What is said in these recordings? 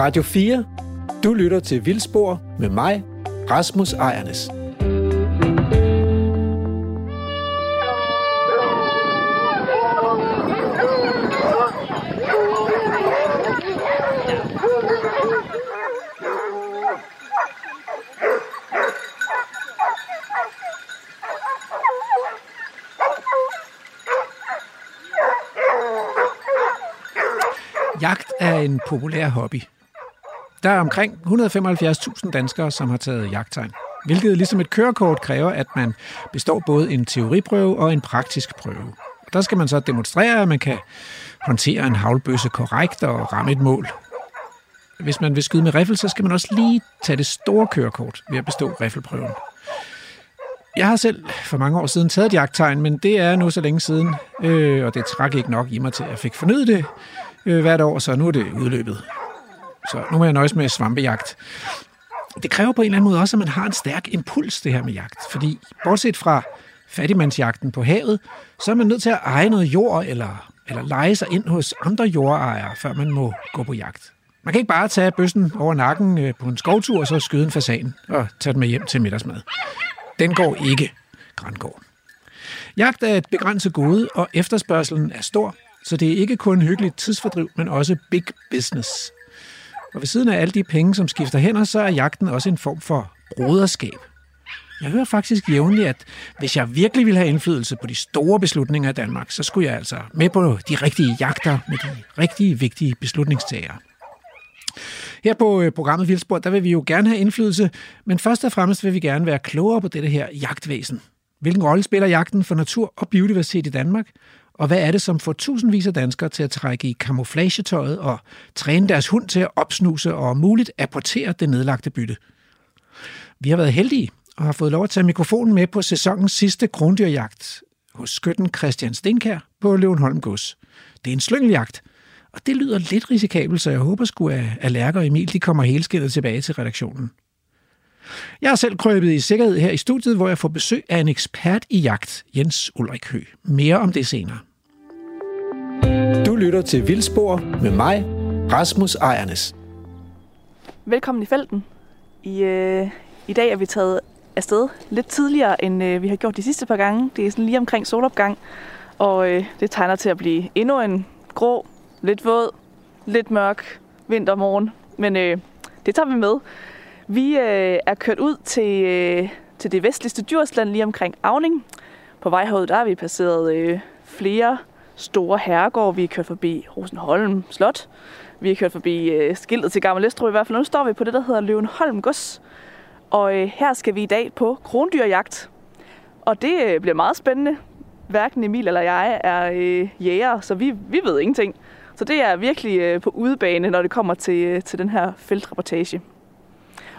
Radio 4. Du lytter til Vildspor med mig, Rasmus Ejernes. Jagt er en populær hobby. Der er omkring 175.000 danskere, som har taget jagttegn. Hvilket ligesom et kørekort kræver, at man består både en teoriprøve og en praktisk prøve. Der skal man så demonstrere, at man kan håndtere en havlbøsse korrekt og ramme et mål. Hvis man vil skyde med riffel, så skal man også lige tage det store kørekort ved at bestå riffelprøven. Jeg har selv for mange år siden taget et jagttegn, men det er nu så længe siden, øh, og det trak ikke nok i mig til, at jeg fik fornyet det øh, hvert år, så nu er det udløbet. Så nu må jeg nøjes med svampejagt. Det kræver på en eller anden måde også, at man har en stærk impuls, det her med jagt. Fordi bortset fra fattigmandsjagten på havet, så er man nødt til at eje noget jord, eller, eller lege sig ind hos andre jordejere, før man må gå på jagt. Man kan ikke bare tage bøssen over nakken øh, på en skovtur, og så skyde en fasan og tage den med hjem til middagsmad. Den går ikke, Grængård. Jagt er et begrænset gode, og efterspørgselen er stor, så det er ikke kun hyggeligt tidsfordriv, men også big business. Og ved siden af alle de penge, som skifter hænder, så er jagten også en form for broderskab. Jeg hører faktisk jævnligt, at hvis jeg virkelig ville have indflydelse på de store beslutninger i Danmark, så skulle jeg altså med på de rigtige jagter med de rigtige vigtige beslutningstagere. Her på øh, programmet Vildspor, der vil vi jo gerne have indflydelse, men først og fremmest vil vi gerne være klogere på dette her jagtvæsen. Hvilken rolle spiller jagten for natur og biodiversitet i Danmark? Og hvad er det, som får tusindvis af danskere til at trække i kamuflagetøjet og træne deres hund til at opsnuse og om muligt apportere det nedlagte bytte? Vi har været heldige og har fået lov at tage mikrofonen med på sæsonens sidste krondyrjagt hos skytten Christian Stenkær på Løvenholm Gods. Det er en slyngeljagt, og det lyder lidt risikabelt, så jeg håber sgu, at Lærker og Emil de kommer helskindet tilbage til redaktionen. Jeg har selv krøbet i sikkerhed her i studiet, hvor jeg får besøg af en ekspert i jagt, Jens Ulrik Hø. Mere om det senere. Lytter til Vildspor med mig, Rasmus Ejernes. Velkommen i felten. I, øh, I dag er vi taget afsted lidt tidligere, end øh, vi har gjort de sidste par gange. Det er sådan lige omkring solopgang, og øh, det tegner til at blive endnu en grå, lidt våd, lidt mørk vintermorgen. Men øh, det tager vi med. Vi øh, er kørt ud til, øh, til det vestligste Djursland lige omkring Avning. På vej herud, der har vi passeret øh, flere store herregård. Vi har kørt forbi Rosenholm Slot. Vi har kørt forbi øh, skiltet til Gammel Estro i hvert fald. Nu står vi på det, der hedder Løvenholm Gods. Og øh, her skal vi i dag på krondyrjagt. Og det øh, bliver meget spændende. Hverken Emil eller jeg er øh, jæger, så vi, vi ved ingenting. Så det er virkelig øh, på udebane, når det kommer til, øh, til den her feltreportage.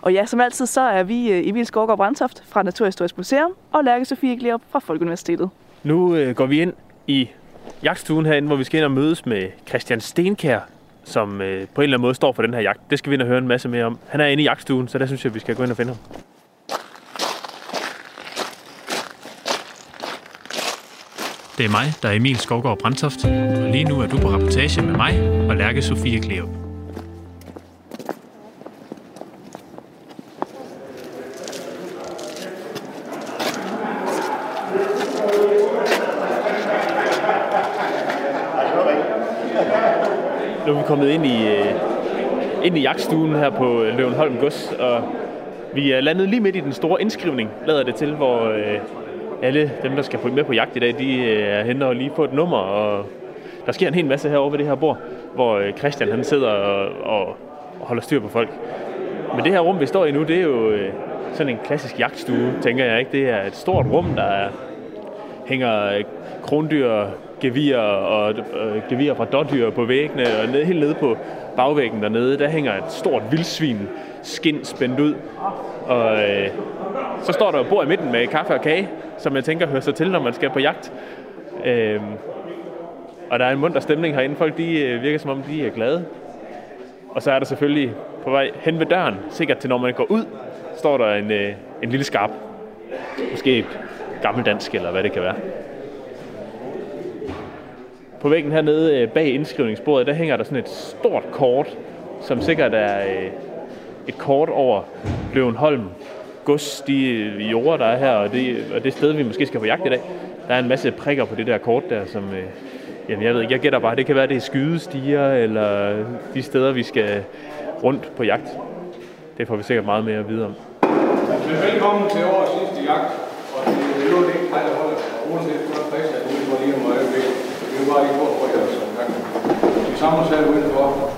Og ja, som altid, så er vi øh, Emil Skovgaard Brandtoft fra Naturhistorisk Museum og Lærke Sofie Glerup fra Folkeuniversitetet. Nu øh, går vi ind i jagtstuen herinde, hvor vi skal ind og mødes med Christian Stenkær, som øh, på en eller anden måde står for den her jagt. Det skal vi ind og høre en masse mere om. Han er inde i jagtstuen, så der synes jeg, vi skal gå ind og finde ham. Det er mig, der er Emil Skovgaard Brandtoft, og lige nu er du på rapportage med mig og Lærke Sofie Kleop. Kommet ind i, øh, ind i jagtstuen her på øh, Løvenholm Gods, og vi er landet lige midt i den store indskrivning, lader det til, hvor øh, alle dem, der skal få med på jagt i dag, de er henne og lige få et nummer, og der sker en hel masse herovre ved det her bord, hvor Christian han sidder og, og, holder styr på folk. Men det her rum, vi står i nu, det er jo sådan en klassisk jagtstue, tænker jeg ikke. Det er et stort rum, der er, hænger krondyr, gevir og øh, gevir fra dårdyr på væggene, og ned, helt nede på bagvæggen dernede, der hænger et stort vildsvin skin spændt ud. Og øh, så står der et bord i midten med kaffe og kage, som jeg tænker hører sig til, når man skal på jagt. Øh, og der er en munter stemning herinde. Folk de øh, virker som om, de er glade. Og så er der selvfølgelig på vej hen ved døren, sikkert til når man går ud, står der en, øh, en lille skarp. Måske gammeldansk, eller hvad det kan være. På væggen hernede øh, bag indskrivningsbordet, der hænger der sådan et stort kort som sikkert er øh, et kort over Løvenholm gods, de øh, jorder, der er her, og det, og det sted, vi måske skal på jagt i dag. Der er en masse prikker på det der kort der, som, øh, jamen jeg ved ikke, jeg gætter bare, det kan være, det er skydestiger, eller de steder, vi skal rundt på jagt. Det får vi sikkert meget mere at vide om. Velkommen til årets sidste jagt, og det er jo ikke mig, der holder, og uanset hvad Christian ude for lige om øjeblikket. Vi vil bare lige gå for jer som gang. Vi samler udenfor.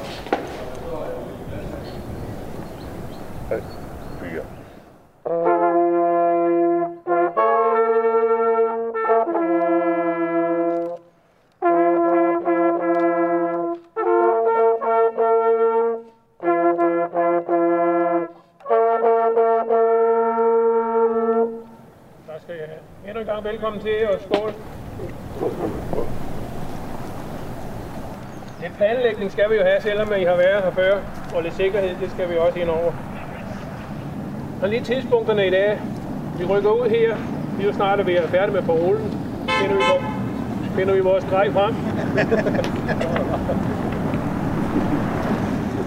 Skal Endnu en gang velkommen til, og skål. Lidt planlægning skal vi jo have, selvom I har været her før, og lidt sikkerhed, det skal vi også ind over. Og lige tidspunkterne i dag. Vi rykker ud her. Vi er jo snart ved at være færdige med parolen. Finder vi, finder vi vores grej frem.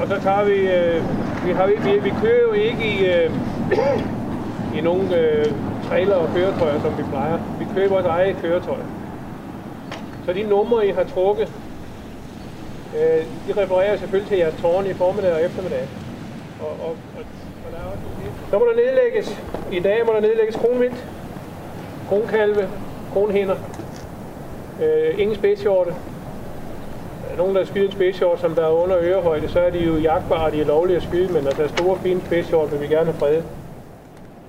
og så tager vi... Øh, vi, har, vi, vi kører jo ikke i, øh, i nogen øh, trailer og køretøjer, som vi plejer. Vi kører vores eget køretøj. Så de numre, I har trukket, øh, de refererer selvfølgelig til jeres tårn i formiddag og eftermiddag. Og, og, og, og der er også så må der nedlægges, i dag må der nedlægges kronvildt, kronkalve, kronhinder, øh, ingen spidshjorte. Nogen, der skyder en spidshjort, som der er under ørehøjde, så er de jo jagtbare, de er lovlige at skyde, men altså store, fine spidshjort vil vi gerne have fredet.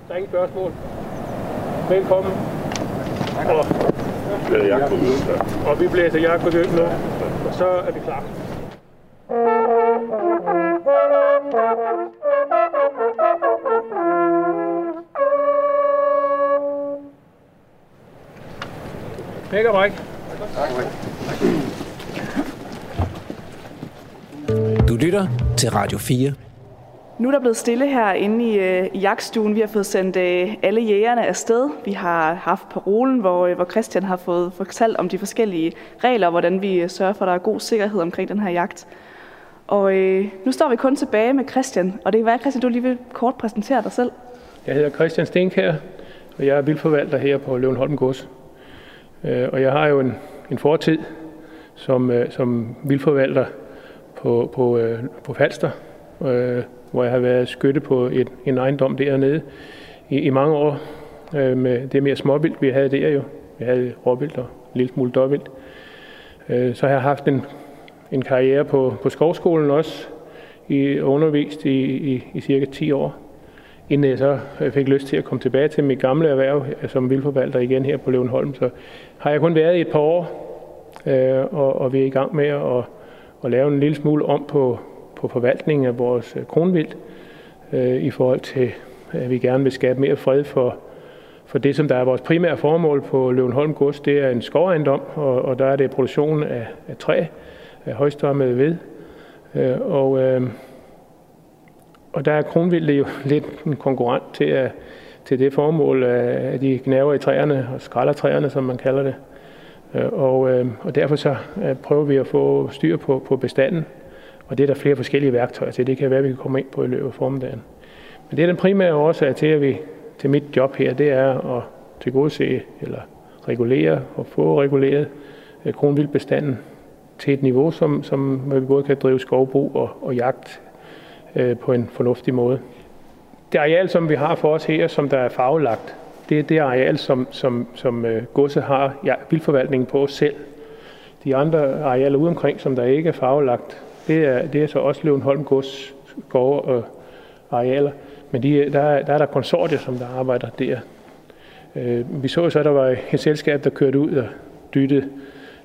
Der er ingen spørgsmål. Velkommen. Og, og vi blæser jagt på nu, og så er vi klar. Pæk og bræk. Du lytter til Radio 4. Nu er der blevet stille her inde i, øh, i jagtstuen. Vi har fået sendt øh, alle jægerne afsted. Vi har haft parolen, hvor, øh, hvor Christian har fået fortalt om de forskellige regler, hvordan vi øh, sørger for, at der er god sikkerhed omkring den her jagt. Og øh, nu står vi kun tilbage med Christian, og det er være, Christian, du lige vil kort præsentere dig selv. Jeg hedder Christian Stenkær, og jeg er vildforvalter her på Løvenholm Gods. Øh, Og jeg har jo en, en fortid som, øh, som vildforvalter på, på, øh, på Falster, øh, hvor jeg har været skytte på et, en ejendom dernede i, i mange år. Øh, med det mere småvildt, vi havde der jo. Vi havde råvildt og en lille smule dårvildt. Øh, så har jeg haft en, en karriere på, på skovskolen også, i, undervist i, i, i cirka 10 år inden jeg så øh, fik lyst til at komme tilbage til mit gamle erhverv øh, som vildforvalter igen her på Løvenholm, så har jeg kun været i et par år, øh, og, og vi er i gang med at, at lave en lille smule om på, på forvaltningen af vores kronvild kronvildt, øh, i forhold til, at vi gerne vil skabe mere fred for, for det, som der er vores primære formål på Løvenholm Gods, det er en skovejendom, og, og der er det produktion af, af træ, af højstrømmet ved, øh, og øh, og der er kronvildt jo lidt en konkurrent til, at, til det formål, at de gnaver i træerne og skralder træerne, som man kalder det. Øh, og, øh, og derfor så øh, prøver vi at få styr på, på bestanden, og det er der flere forskellige værktøjer til. Det kan være, at vi kan komme ind på i løbet af formiddagen. Men det er den primære årsag til, at vi til mit job her, det er at tilgodese eller regulere og få reguleret øh, kronvildbestanden til et niveau, som, som vi både kan drive skovbrug og, og jagt øh, på en fornuftig måde. Det areal, som vi har for os her, som der er farvelagt, det er det areal, som, som, som øh, godset har ja, vildforvaltningen på selv. De andre arealer ude omkring, som der ikke er farvelagt, det er, det er så også Løvenholm Gods skove og øh, arealer. Men de, der, er, der er der konsortier, som der arbejder der. Øh, vi så så, at der var et selskab, der kørte ud og dyttede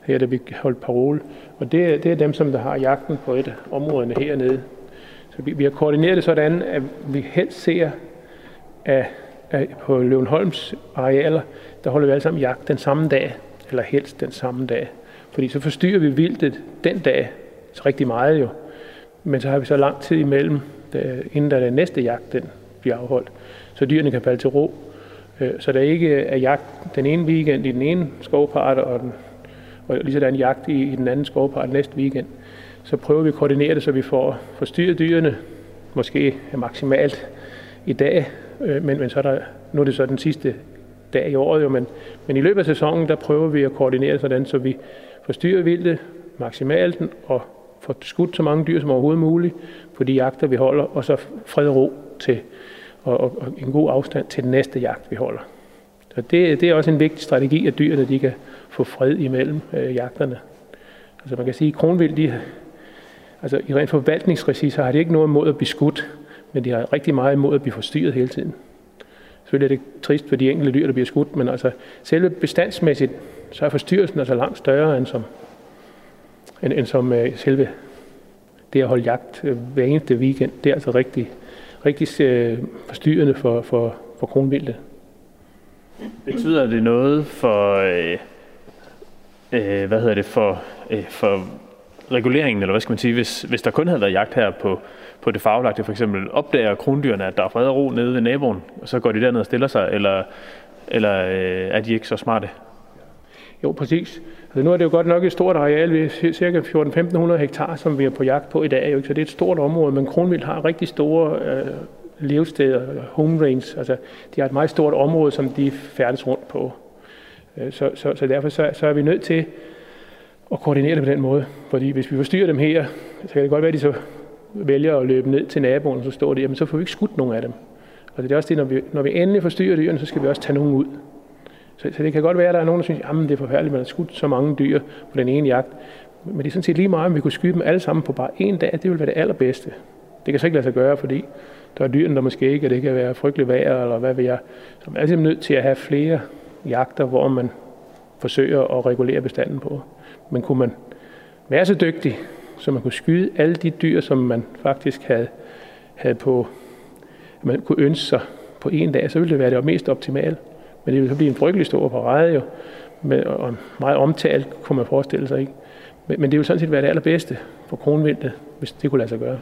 her, da vi holdt parole. Og det, det er dem, som der har jagten på et områderne hernede. Så vi, vi har koordineret det sådan, at vi helst ser, at, at på Løvenholms arealer, der holder vi alle sammen jagt den samme dag, eller helst den samme dag. Fordi så forstyrrer vi vildtet den dag, rigtig meget jo. Men så har vi så lang tid imellem, inden der er den næste jagt, den bliver afholdt. Så dyrene kan falde til ro. Øh, så der ikke er jagt den ene weekend i den ene skovpart, og, den, og lige sådan jagt i, i den anden skovpart næste weekend. så prøver vi at koordinere det, så vi får forstyrret dyrene, måske maksimalt i dag, øh, men, men så er der, nu er det så den sidste dag i året, jo, men, men i løbet af sæsonen, der prøver vi at koordinere sådan, så vi forstyrrer vildt maksimalt og får skudt så mange dyr som overhovedet muligt på de jagter, vi holder, og så fred og ro til, og, og, og en god afstand til den næste jagt, vi holder. Så det, det er også en vigtig strategi, at dyrene de kan få fred imellem øh, jagterne. Altså man kan sige, at kronvild, de, altså i rent forvaltningsregi, så har de ikke noget imod at blive skudt, men de har rigtig meget imod at blive forstyrret hele tiden. Selvfølgelig er det trist for de enkelte dyr, der bliver skudt, men altså selve bestandsmæssigt, så er forstyrrelsen altså langt større end som, end, end som uh, selve det at holde jagt uh, hver eneste weekend. Det er altså rigtig, rigtig uh, forstyrrende for, for, for kronvildet. Betyder det noget for, øh, øh, hvad hedder det, for, øh, for reguleringen, eller hvad skal man sige, hvis, hvis der kun havde været jagt her på, på det faglagte, for eksempel opdager krondyrene, at der er fred og ro nede ved naboen, og så går de derned og stiller sig, eller, eller øh, er de ikke så smarte? Jo, præcis. Altså, nu er det jo godt nok et stort areal, vi er cirka 14-1500 hektar, som vi er på jagt på i dag, jo, så det er et stort område, men kronvild har rigtig store øh, levesteder, home range, altså de har et meget stort område, som de færdes rundt på. Øh, så, så, så derfor så, så er vi nødt til at koordinere det på den måde, fordi hvis vi forstyrrer dem her, så kan det godt være, at de så vælger at løbe ned til naboen, og så står de, jamen så får vi ikke skudt nogen af dem. Og det er også det, når vi, når vi endelig forstyrrer dyrene, så skal vi også tage nogen ud. Så, så det kan godt være, at der er nogen, der synes, at det er forfærdeligt, at man har skudt så mange dyr på den ene jagt. Men det er sådan set lige meget, om vi kunne skyde dem alle sammen på bare en dag. Det ville være det allerbedste. Det kan så ikke lade sig gøre, fordi der er dyrene, der måske ikke, og det kan være frygtelig vejr, eller hvad ved jeg. Så man er simpelthen nødt til at have flere jagter, hvor man forsøger at regulere bestanden på. Men kunne man være så dygtig, så man kunne skyde alle de dyr, som man faktisk havde, havde på, man kunne ønske sig på en dag, så ville det være det mest optimale. Men det ville så blive en frygtelig stor parade jo, med, og meget omtalt, kunne man forestille sig. ikke. Men, men det ville sådan set være det allerbedste for kronvildet, hvis det kunne lade sig gøre.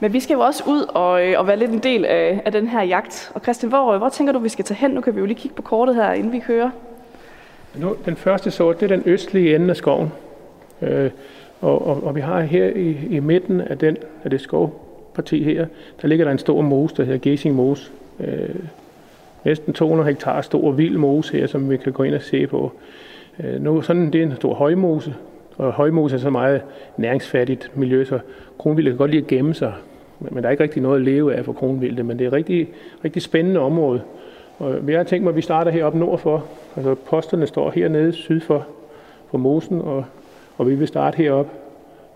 Men vi skal jo også ud og, øh, og være lidt en del af, af den her jagt. Og Christian, hvor, hvor tænker du, vi skal tage hen? Nu kan vi jo lige kigge på kortet her, inden vi kører. Nu, den første sort, det er den østlige ende af skoven. Øh, og, og, og vi har her i, i midten af, den, af det skovparti her, der ligger der en stor mose, der hedder Gesing Mose. Øh, næsten 200 hektar stor vild mose her, som vi kan gå ind og se på. Øh, nu, sådan, det er en stor højmose, og højmose er så meget næringsfattigt miljø, så kronvildt kan godt lide at gemme sig. Men der er ikke rigtig noget at leve af for kronvildt, men det er et rigtig, rigtig spændende område. Og jeg har tænkt mig, at vi starter heroppe nordfor. Altså posterne står hernede syd for, for mosen, og, og vi vil starte herop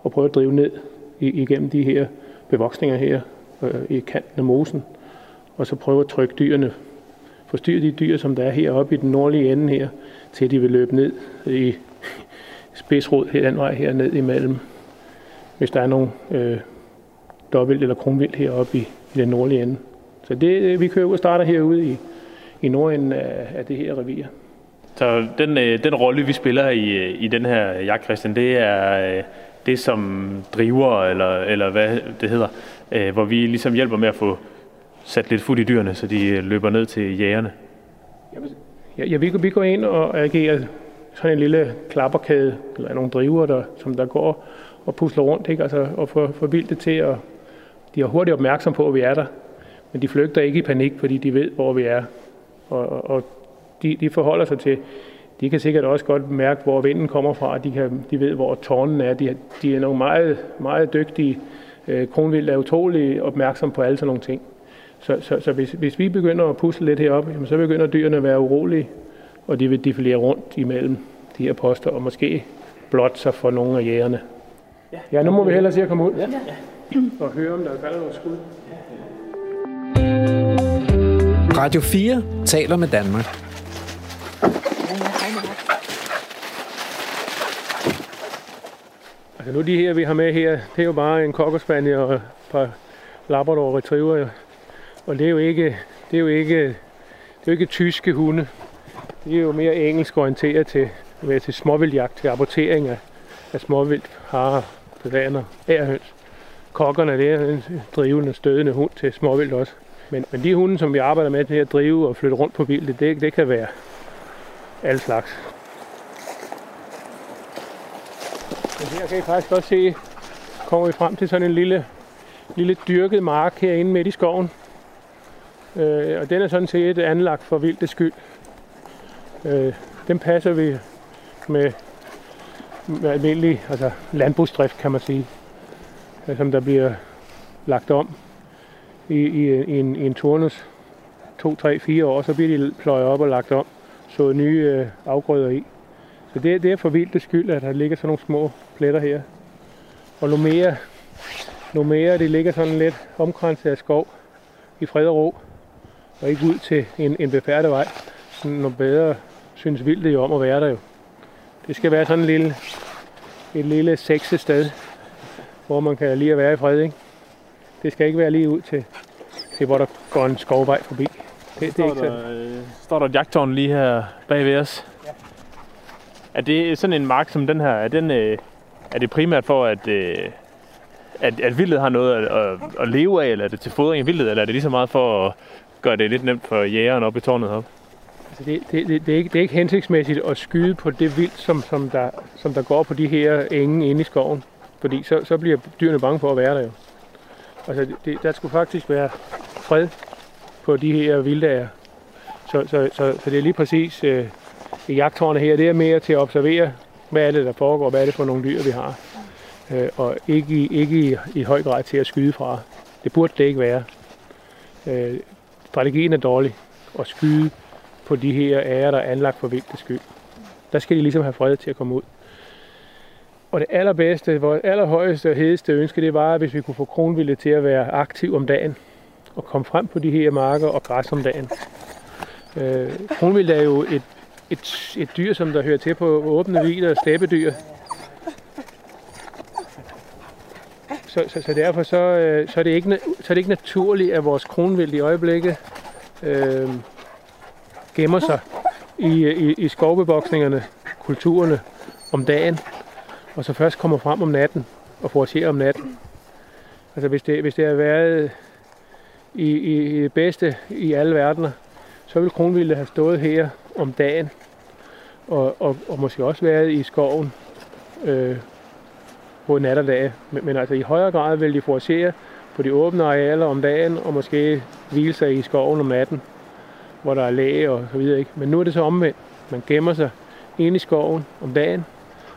og prøve at drive ned igennem de her bevoksninger her øh, i kanten af mosen. Og så prøve at trykke dyrene, forstyrre de dyr, som der er heroppe i den nordlige ende her, til de vil løbe ned i spidsrod her den vej her ned imellem. Hvis der er nogle øh, dobbelt eller kronvild heroppe i, i den nordlige ende. Så det, øh, vi kører ud og starter herude i, i nordenden af, af det her revir. Så den, øh, den rolle, vi spiller i, øh, i den her jagt, Christian, det er øh, det som driver, eller, eller hvad det hedder, øh, hvor vi ligesom hjælper med at få sat lidt fod i dyrene, så de øh, løber ned til jægerne. Ja, ja vi, vi går ind og agerer sådan en lille klapperkæde, eller nogle driver, der, som der går og pusler rundt, ikke? Altså, og får, får vildt til at... De er hurtigt opmærksom på, at vi er der, men de flygter ikke i panik, fordi de ved, hvor vi er. Og, og de, de forholder sig til, de kan sikkert også godt mærke, hvor vinden kommer fra, de, kan, de ved, hvor tårnen er. De, de er nogle meget, meget dygtige. Øh, Kronvild er utrolig opmærksom på alle sådan nogle ting. Så, så, så hvis, hvis vi begynder at pusle lidt heroppe, jamen, så begynder dyrene at være urolige, og de vil defilere rundt imellem de her poster, og måske blot sig for nogle af jægerne. Ja, nu må vi hellere se at komme ud ja. og høre, om der falder nogle skud. Radio 4 taler med Danmark. Altså nu de her, vi har med her, det er jo bare en cockerspaniel og et par Labrador Retriever. Og det er jo ikke, det er jo ikke, det er jo ikke tyske hunde. De er jo mere engelsk orienteret til, til småvildjagt, til rapportering af, af småvildt, harer, fasaner, ærhøns. Kokkerne, det er en drivende, stødende hund til småvildt også. Men, men de hunde, som vi arbejder med til at drive og flytte rundt på vildt, det, det kan være alle slags. Men her kan I faktisk også se, kommer vi frem til sådan en lille, lille dyrket mark herinde midt i skoven. Øh, og den er sådan set anlagt for vildtes skyld. Øh, den passer vi med, med almindelig altså landbrugsdrift, kan man sige, øh, som der bliver lagt om i, i, i, en, i en turnus. To, tre, fire år, så bliver de pløjet op og lagt om, så nye øh, afgrøder i. Så det, det er for vildt skyld, at der ligger sådan nogle små pletter her. Og nu mere, nu mere det ligger sådan lidt omkranset af skov i fred og ro, og ikke ud til en, en befærdet vej. Noget bedre synes vildt det jo om at være der jo. Det skal være sådan en lille, et lille sekse sted, hvor man kan lige at være i fred, ikke? Det skal ikke være lige ud til, til hvor der går en skovvej forbi. Det, det er ikke sådan. Der, øh, står der et jagttårn lige her bag ved os. Ja. Er det sådan en mark som den her, er, den, øh, er det primært for, at, øh, at, at vildet har noget at, at, at leve af, eller er det til fodring af vildet, eller er det lige så meget for at gør det lidt nemt for jægeren op i tårnet op? Altså det, det, det, det, er ikke, det er ikke hensigtsmæssigt at skyde på det vildt, som, som, der, som der går på de her enge inde i skoven. Fordi så, så bliver dyrene bange for at være der jo. Altså det, der skulle faktisk være fred på de her vildager. Så, så, så, så det er lige præcis øh, i jagttårnet her, det er mere til at observere, hvad er det, der foregår, hvad er det for nogle dyr, vi har. Øh, og ikke, i, ikke i, i høj grad til at skyde fra. Det burde det ikke være. Øh, strategien er dårlig at skyde på de her ærer, der er anlagt for vildtes skyld. Der skal de ligesom have fred til at komme ud. Og det allerbedste, vores allerhøjeste og hedeste ønske, det var, hvis vi kunne få kronvilde til at være aktiv om dagen og komme frem på de her marker og græs om dagen. Øh, kronvilde er jo et, et, et dyr, som der hører til på åbne hviler og slæbedyr. Så, så, så derfor så, øh, så, er det ikke, så er det ikke naturligt, at vores kronvild i øjeblikket øh, gemmer sig i, i, i skovbevoksningerne, kulturerne om dagen, og så først kommer frem om natten og foragerer om natten. Altså hvis det, hvis det har været i, i, i det bedste i alle verdener, så ville kronvilde have stået her om dagen, og, og, og måske også været i skoven øh, på nat og dag. Men, men altså i højere grad vil de foragere på de åbne arealer om dagen, og måske hvile sig i skoven om natten, hvor der er læge og så videre. Ikke? Men nu er det så omvendt. Man gemmer sig inde i skoven om dagen,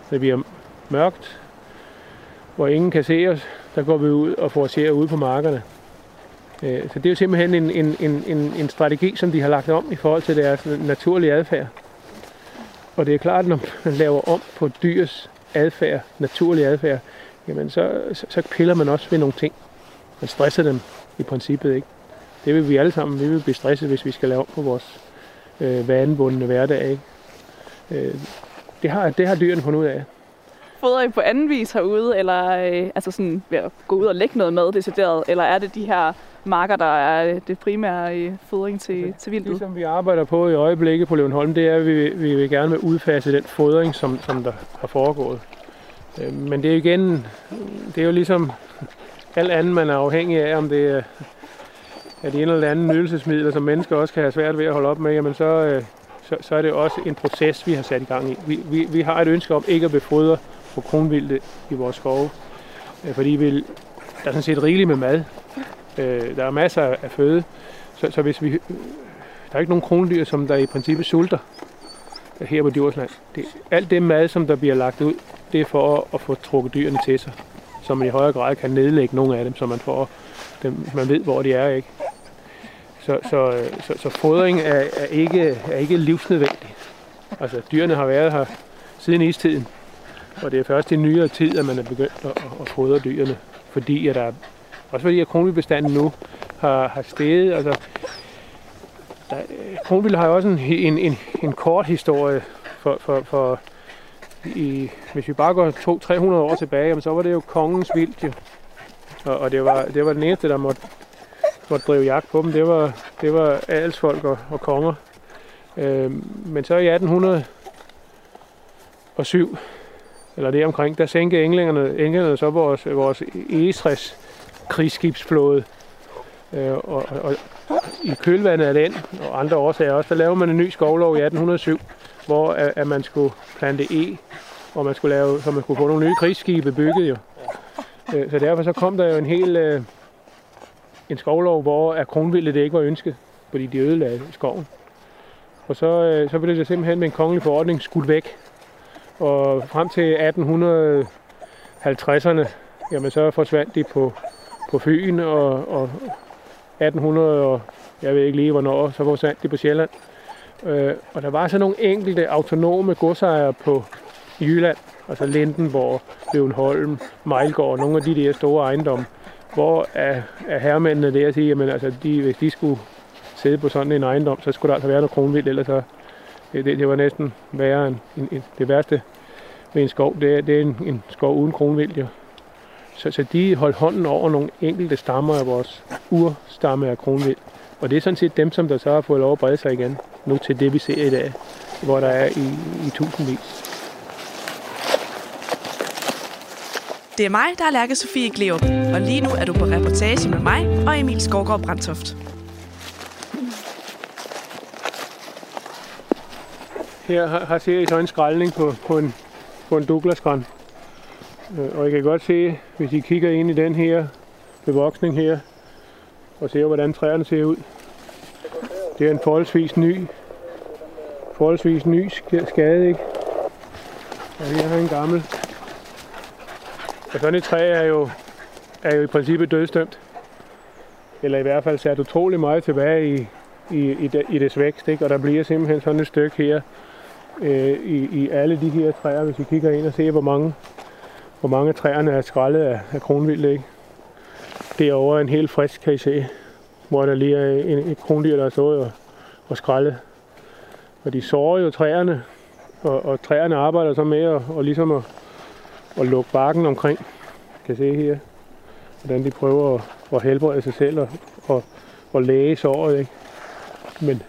så det bliver mørkt, hvor ingen kan se os. Der går vi ud og foragerer ude på markerne. Øh, så det er jo simpelthen en, en, en, en, en strategi, som de har lagt om i forhold til deres naturlige adfærd. Og det er klart, at når man laver om på dyrs adfærd, naturlig adfærd, jamen så, så, så piller man også ved nogle ting. Man stresser dem i princippet ikke. Det vil vi alle sammen. Vi vil blive stresset, hvis vi skal lave om på vores øh, vanebundne hverdag. Ikke? Øh, det, har, det har dyrene fundet ud af. Fodrer I på anden vis herude, eller øh, altså sådan ved at gå ud og lægge noget mad decideret, eller er det de her marker, der er det primære øh, fodring til, til vildtet? Det, som vi arbejder på i øjeblikket på Løvenholm, det er, at vi, vi vil gerne vil udfase den fodring, som, som der har foregået. Øh, men det er jo igen, det er jo ligesom alt andet, man er afhængig af, om det er, er det en eller anden nydelsesmiddel, som mennesker også kan have svært ved at holde op med, jamen så, øh, så, så er det også en proces, vi har sat i gang i. Vi, vi, vi har et ønske om ikke at befodre på kronvilde i vores skove, fordi vi, der er sådan set rigeligt med mad. Øh, der er masser af føde, så, så hvis vi, der er ikke nogen krondyr, som der i princippet sulter her på Djursland. Det, alt det mad, som der bliver lagt ud, det er for at få trukket dyrene til sig, så man i højere grad kan nedlægge nogle af dem, så man får dem, man ved, hvor de er. ikke. Så, så, øh, så, så fodring er, er, ikke, er ikke livsnødvendig. Altså, dyrene har været her siden istiden, og det er først i nyere tid, at man er begyndt at, at fodre dyrene, fordi at der også fordi, at kronvildbestanden nu har, har steget. Altså, der, kronvild har jo også en, en, en, en kort historie for, for, for i, hvis vi bare går 200-300 år tilbage, jamen, så var det jo kongens vildt jo. Og, og det, var, det var den eneste, der måtte, måtte drive jagt på dem. Det var, det var adelsfolk og, og konger. Øh, men så i 1807, eller det omkring, der sænkede englænderne, englænderne så vores, vores egetræs krigsskibsflåde. Øh, og, og, og i kølvandet af den, og andre årsager også, der laver man en ny skovlov i 1807, hvor at, at man skulle plante E og man skulle, lave, så man skulle få nogle nye krigsskibe bygget jo. Øh, så derfor så kom der jo en hel øh, en skovlov, hvor at kronvildet ikke var ønsket, fordi de ødelagde skoven. Og så, øh, så blev det simpelthen med en kongelig forordning skudt væk. Og frem til 1850'erne, jamen så forsvandt de på, på Fyn, og, og 1800, og jeg ved ikke lige hvornår, så forsvandt de på Sjælland. Øh, og der var så nogle enkelte autonome godsejere på Jylland, altså Lindenborg, Løvenholm, Mejlgård, nogle af de der store ejendomme, hvor er, er herremændene der siger, at altså, de, hvis de skulle sidde på sådan en ejendom, så skulle der altså være noget kronvildt, ellers så, det, det, det var næsten værre end, end, det værste ved en skov, det det er en, en skov uden kronvildt, ja. Så, så de holdt hånden over nogle enkelte stammer af vores urstamme af kronvildt. Og det er sådan set dem, som der så har fået lov at brede sig igen, nu til det, vi ser i dag, hvor der er i, i tusindvis. Det er mig, der er Lærke Sofie Gleup, og lige nu er du på reportage med mig og Emil Skovgaard Brandtoft. Her har, har ser I så en skraldning på, på en, på en Douglas-gran. Øh, og I kan godt se, hvis I kigger ind i den her bevoksning her, og ser, hvordan træerne ser ud. Det er en forholdsvis ny, forholdsvis ny skade, ikke? Og her er en gammel. Og sådan et træ er jo, er jo i princippet dødstømt. Eller i hvert fald sat utrolig meget tilbage i, i, i, i dets vækst. Ikke? Og der bliver simpelthen sådan et stykke her øh, i, i alle de her træer, hvis I kigger ind og ser, hvor mange, hvor mange træerne er skrællet af, af kronvildt. Ikke? Derovre er en helt frisk, kan I se, hvor der lige er en, et krondyr, der er stået og, og skrællet. Og de sårer jo træerne, og, og træerne arbejder så med at, og ligesom at, at lukke barken omkring. Kan se her, hvordan de prøver at, at helbrede sig selv og, og, og læge såret. Ikke? Men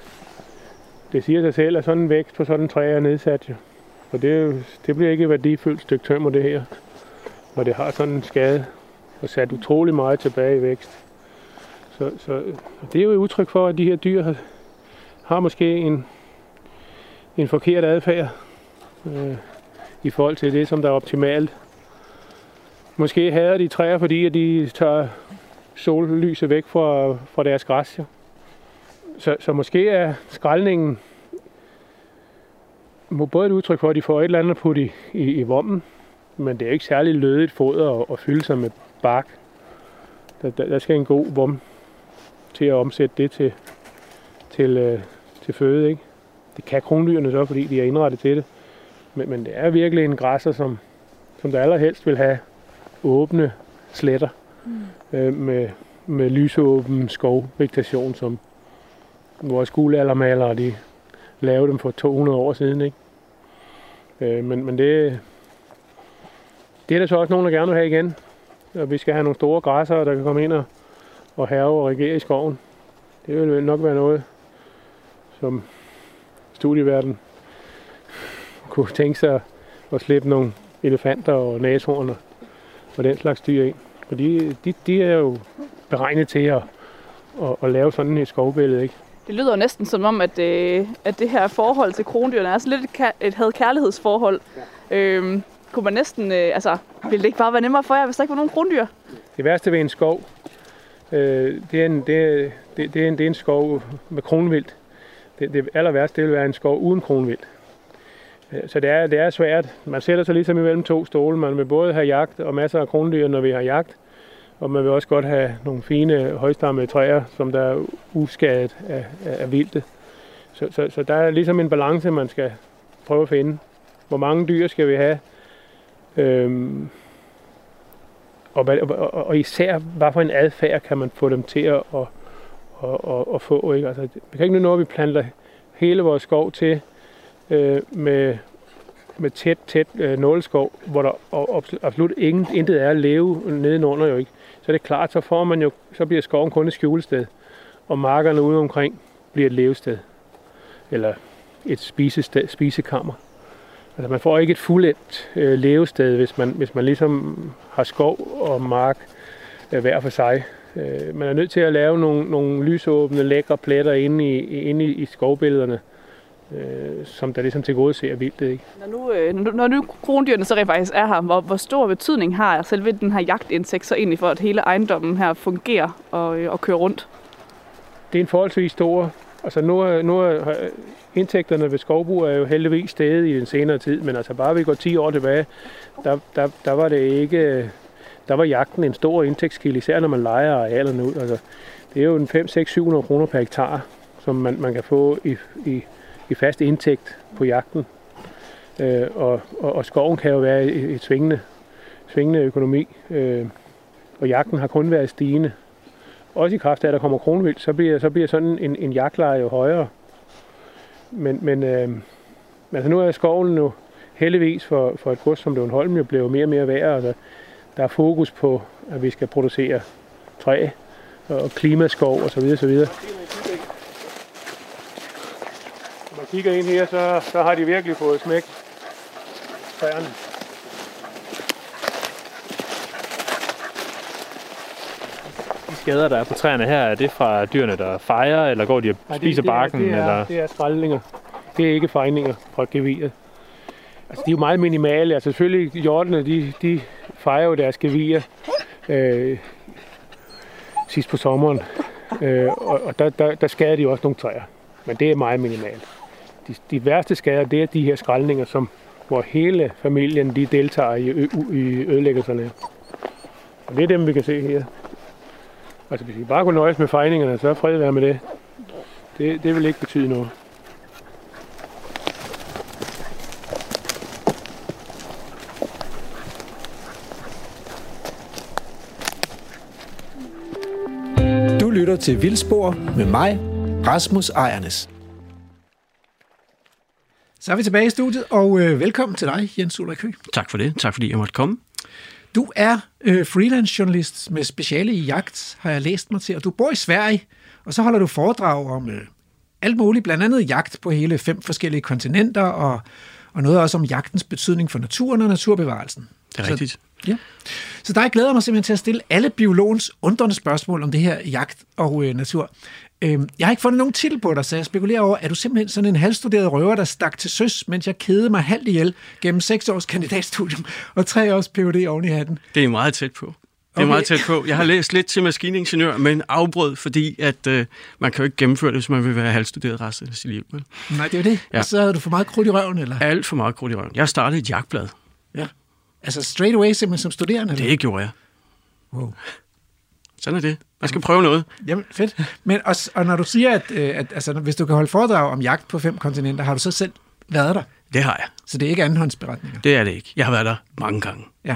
det siger sig selv, at sådan en vækst på sådan en træ er nedsat. Jo. Og det, det bliver ikke et værdifuldt stykke tømmer, det her. Når det har sådan en skade og sat utrolig meget tilbage i vækst. Så, så det er jo et udtryk for, at de her dyr har, har måske en, en forkert adfærd øh, i forhold til det, som der er optimalt. Måske hader de træer, fordi at de tager sollyset væk fra, fra deres græs. Ja. Så, så måske er skraldningen både et udtryk for, at de får et eller andet put i, i, i vommen, men det er ikke særlig lødigt foder at, at fylde sig med bark. Der, der, der skal en god vom til at omsætte det til, til, øh, til føde. Ikke? Det kan kronlyrene så, fordi de er indrettet til det. Men, men det er virkelig en græsser, som, som der allerhelst vil have åbne sletter mm. øh, med, med lysåben skovvegetation, som vores guldaldermalere, de lavede dem for 200 år siden. Ikke? Øh, men, men det, det er der så også nogen, der gerne vil have igen. Og vi skal have nogle store græsser, der kan komme ind og, og have og regere i skoven. Det vil nok være noget, som studieverden kunne tænke sig at slippe nogle elefanter og nashorn og den slags dyr ind. For de, de, de er jo beregnet til at, at, at lave sådan et skovbillede. Ikke? Det lyder jo næsten som om, at, øh, at det her forhold til krondyrene er sådan lidt et, et had-kærlighedsforhold. Ja. Øhm, kunne man næsten, øh, altså, ville det ikke bare være nemmere for jer, hvis der ikke var nogen krondyr? Det værste ved en skov, øh, det, er en, det, er, det, det, er en, det er en skov med kronvildt. Det, det aller værste, det vil være en skov uden kronvildt. Øh, så det er, det er svært. Man sætter sig ligesom imellem to stole. Man vil både have jagt og masser af krondyr, når vi har jagt. Og man vil også godt have nogle fine højstammede træer, som der er uskadet af, af, af vildt. Så, så, så der er ligesom en balance, man skal prøve at finde. Hvor mange dyr skal vi have? Øhm, og, og, og især, hvad for en adfærd kan man få dem til at, at, at, at få. Ikke? Altså, vi kan ikke nå, at vi planter hele vores skov til øh, med, med tæt, tæt øh, nåleskov, hvor der absolut ingen, intet er at leve nedenunder jo ikke. Så er det klart, så får man jo, så bliver skoven kun et skjulested, og markerne ude omkring bliver et levested, eller et spisested, spisekammer. Altså man får ikke et fuldendt øh, levested, hvis man, hvis man ligesom har skov og mark øh, hver for sig. Øh, man er nødt til at lave nogle, nogle lysåbne, lækre pletter inde i, inde i, i skovbillederne, øh, som der ligesom til gode ser vildt. Ikke? Når nu, øh, når nu krondyrene så rent faktisk er her, hvor, hvor stor betydning har selve den her jagtindsigt så egentlig for, at hele ejendommen her fungerer og, øh, og kører rundt? Det er en forholdsvis stor. Altså nu er, nu er indtægterne ved skovbrug er jo heldigvis steget i den senere tid, men altså bare vi går 10 år tilbage, der, der, der var det ikke, øh, der var jagten en stor indtægtskilde, især når man leger arealerne ud. Altså, det er jo en 5, 6, 700 kroner per hektar, som man, man kan få i, i, i fast indtægt på jagten. Øh, og, og, og skoven kan jo være et, et svingende, svingende økonomi, øh, og jagten har kun været stigende. Også i kraft af, at der kommer kronvild, så bliver, så bliver sådan en, en jagtleje jo højere. Men, men øh, altså nu er skoven jo heldigvis for, for et gods som Løvenholm jo blevet mere og mere værd. Altså, der er fokus på, at vi skal producere træ og klimaskov osv. videre. Når man kigger ind her, så, så har de virkelig fået smæk træerne. Skader, der er på træerne her, er det fra dyrene, der fejrer, eller går de og Nej, spiser det, det, barken? Er, det, er, eller? det er skraldninger. Det er ikke fejninger fra geviret. Altså, de er jo meget minimale. Altså, selvfølgelig, hjortene, de, de fejrer jo deres gevier øh, sidst på sommeren. Øh, og og der, der, der skader de også nogle træer. Men det er meget minimalt. De, de værste skader, det er de her skraldninger, som, hvor hele familien de deltager i, ø, i ødelæggelserne. Og det er dem, vi kan se her. Altså, hvis I bare kunne nøjes med fejningerne, så er fred være med det. Det, det vil ikke betyde noget. Du lytter til Vildspor med mig, Rasmus Ejernes. Så er vi tilbage i studiet, og øh, velkommen til dig, Jens Ulrik Høgh. Tak for det. Tak fordi jeg måtte komme. Du er øh, freelance journalist med speciale i jagt, har jeg læst mig til, og du bor i Sverige, og så holder du foredrag om øh, alt muligt, blandt andet jagt på hele fem forskellige kontinenter, og, og noget også om jagtens betydning for naturen og naturbevarelsen. Det er Så- rigtigt. Ja. Så der glæder jeg mig simpelthen til at stille alle biologens undrende spørgsmål om det her jagt og øh, natur. Øhm, jeg har ikke fundet nogen titel på dig, så jeg spekulerer over, er du simpelthen sådan en halvstuderet røver, der stak til søs, mens jeg kedede mig halvt ihjel gennem seks års kandidatstudium og tre års Ph.D. oven i hatten? Det er meget tæt på. Det er Okay. meget tæt på. Jeg har læst lidt til maskiningeniør, men afbrød, fordi at, øh, man kan jo ikke gennemføre det, hvis man vil være halvstuderet resten af sit liv. Vel? Nej, det er det. Ja. Og så havde du for meget krudt i røven, eller? Alt for meget krudt i røven. Jeg startede et jagtblad. Ja. Altså straight away simpelthen som studerende? Eller? Det gjorde jeg. Wow. Sådan er det. Man skal prøve noget. Jamen, fedt. Men, og, og når du siger, at, øh, at altså, hvis du kan holde foredrag om jagt på fem kontinenter, har du så selv været der? Det har jeg. Så det er ikke andenhåndsberetninger? Det er det ikke. Jeg har været der mange gange. Ja.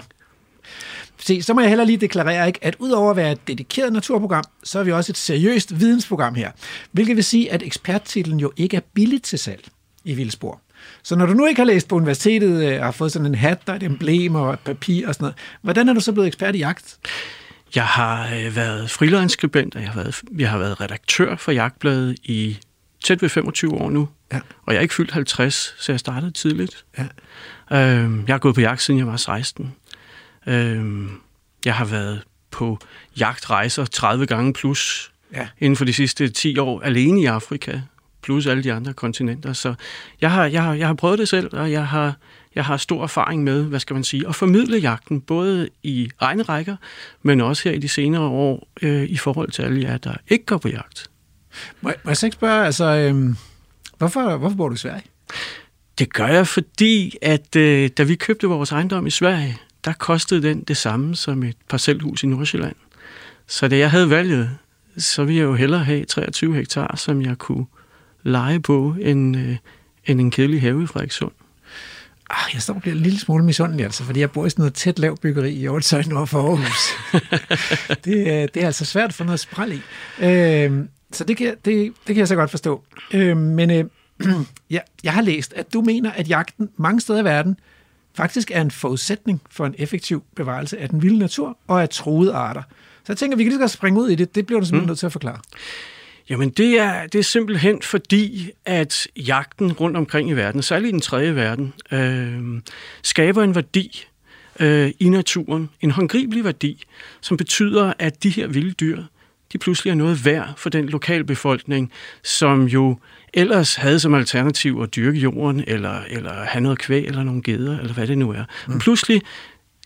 Se, så må jeg heller lige deklarere, ikke, at udover at være et dedikeret naturprogram, så er vi også et seriøst vidensprogram her. Hvilket vil sige, at eksperttitlen jo ikke er billigt til salg i Vildspor. Så når du nu ikke har læst på universitetet øh, og har fået sådan en hat og et emblem og et papir og sådan noget, hvordan er du så blevet ekspert i jagt? Jeg har øh, været freelance-skribent, og jeg har været, jeg har været redaktør for Jagtbladet i tæt ved 25 år nu. Ja. Og jeg er ikke fyldt 50, så jeg startede tidligt. Ja. Øhm, jeg har gået på jagt, siden jeg var 16. Øhm, jeg har været på jagtrejser 30 gange plus Ja. inden for de sidste 10 år, alene i Afrika, plus alle de andre kontinenter. Så jeg har, jeg har, jeg har prøvet det selv, og jeg har, jeg har stor erfaring med, hvad skal man sige, at formidle jagten, både i egne rækker, men også her i de senere år, øh, i forhold til alle jer, der ikke går på jagt. Må, jeg- må jeg så ikke spørge, altså, øhm, hvorfor, hvorfor bor du i Sverige? Det gør jeg, fordi at øh, da vi købte vores ejendom i Sverige, der kostede den det samme som et parcelhus i Nordsjælland. Så da jeg havde valget, så ville jeg jo hellere have 23 hektar, som jeg kunne lege på, end, øh, end en kedelig have i Frederikssund. Ah, jeg står og bliver en lille smule misundelig, altså, fordi jeg bor i sådan noget tæt lavt byggeri i Aarhus nord for Aarhus. det, øh, det er altså svært at få noget spræl i. Øh, så det kan, det, det kan jeg så godt forstå. Øh, men øh, ja, jeg har læst, at du mener, at jagten mange steder i verden faktisk er en forudsætning for en effektiv bevarelse af den vilde natur og af truede arter. Så jeg tænker, vi kan lige så godt springe ud i det. Det bliver du simpelthen mm. nødt til at forklare. Jamen det er, det er simpelthen fordi, at jagten rundt omkring i verden, særligt i den tredje verden, øh, skaber en værdi øh, i naturen, en håndgribelig værdi, som betyder, at de her vilde dyr, de pludselig er noget værd for den lokalbefolkning, som jo ellers havde som alternativ at dyrke jorden, eller, eller have noget kvæg, eller nogle geder, eller hvad det nu er. Mm. Men pludselig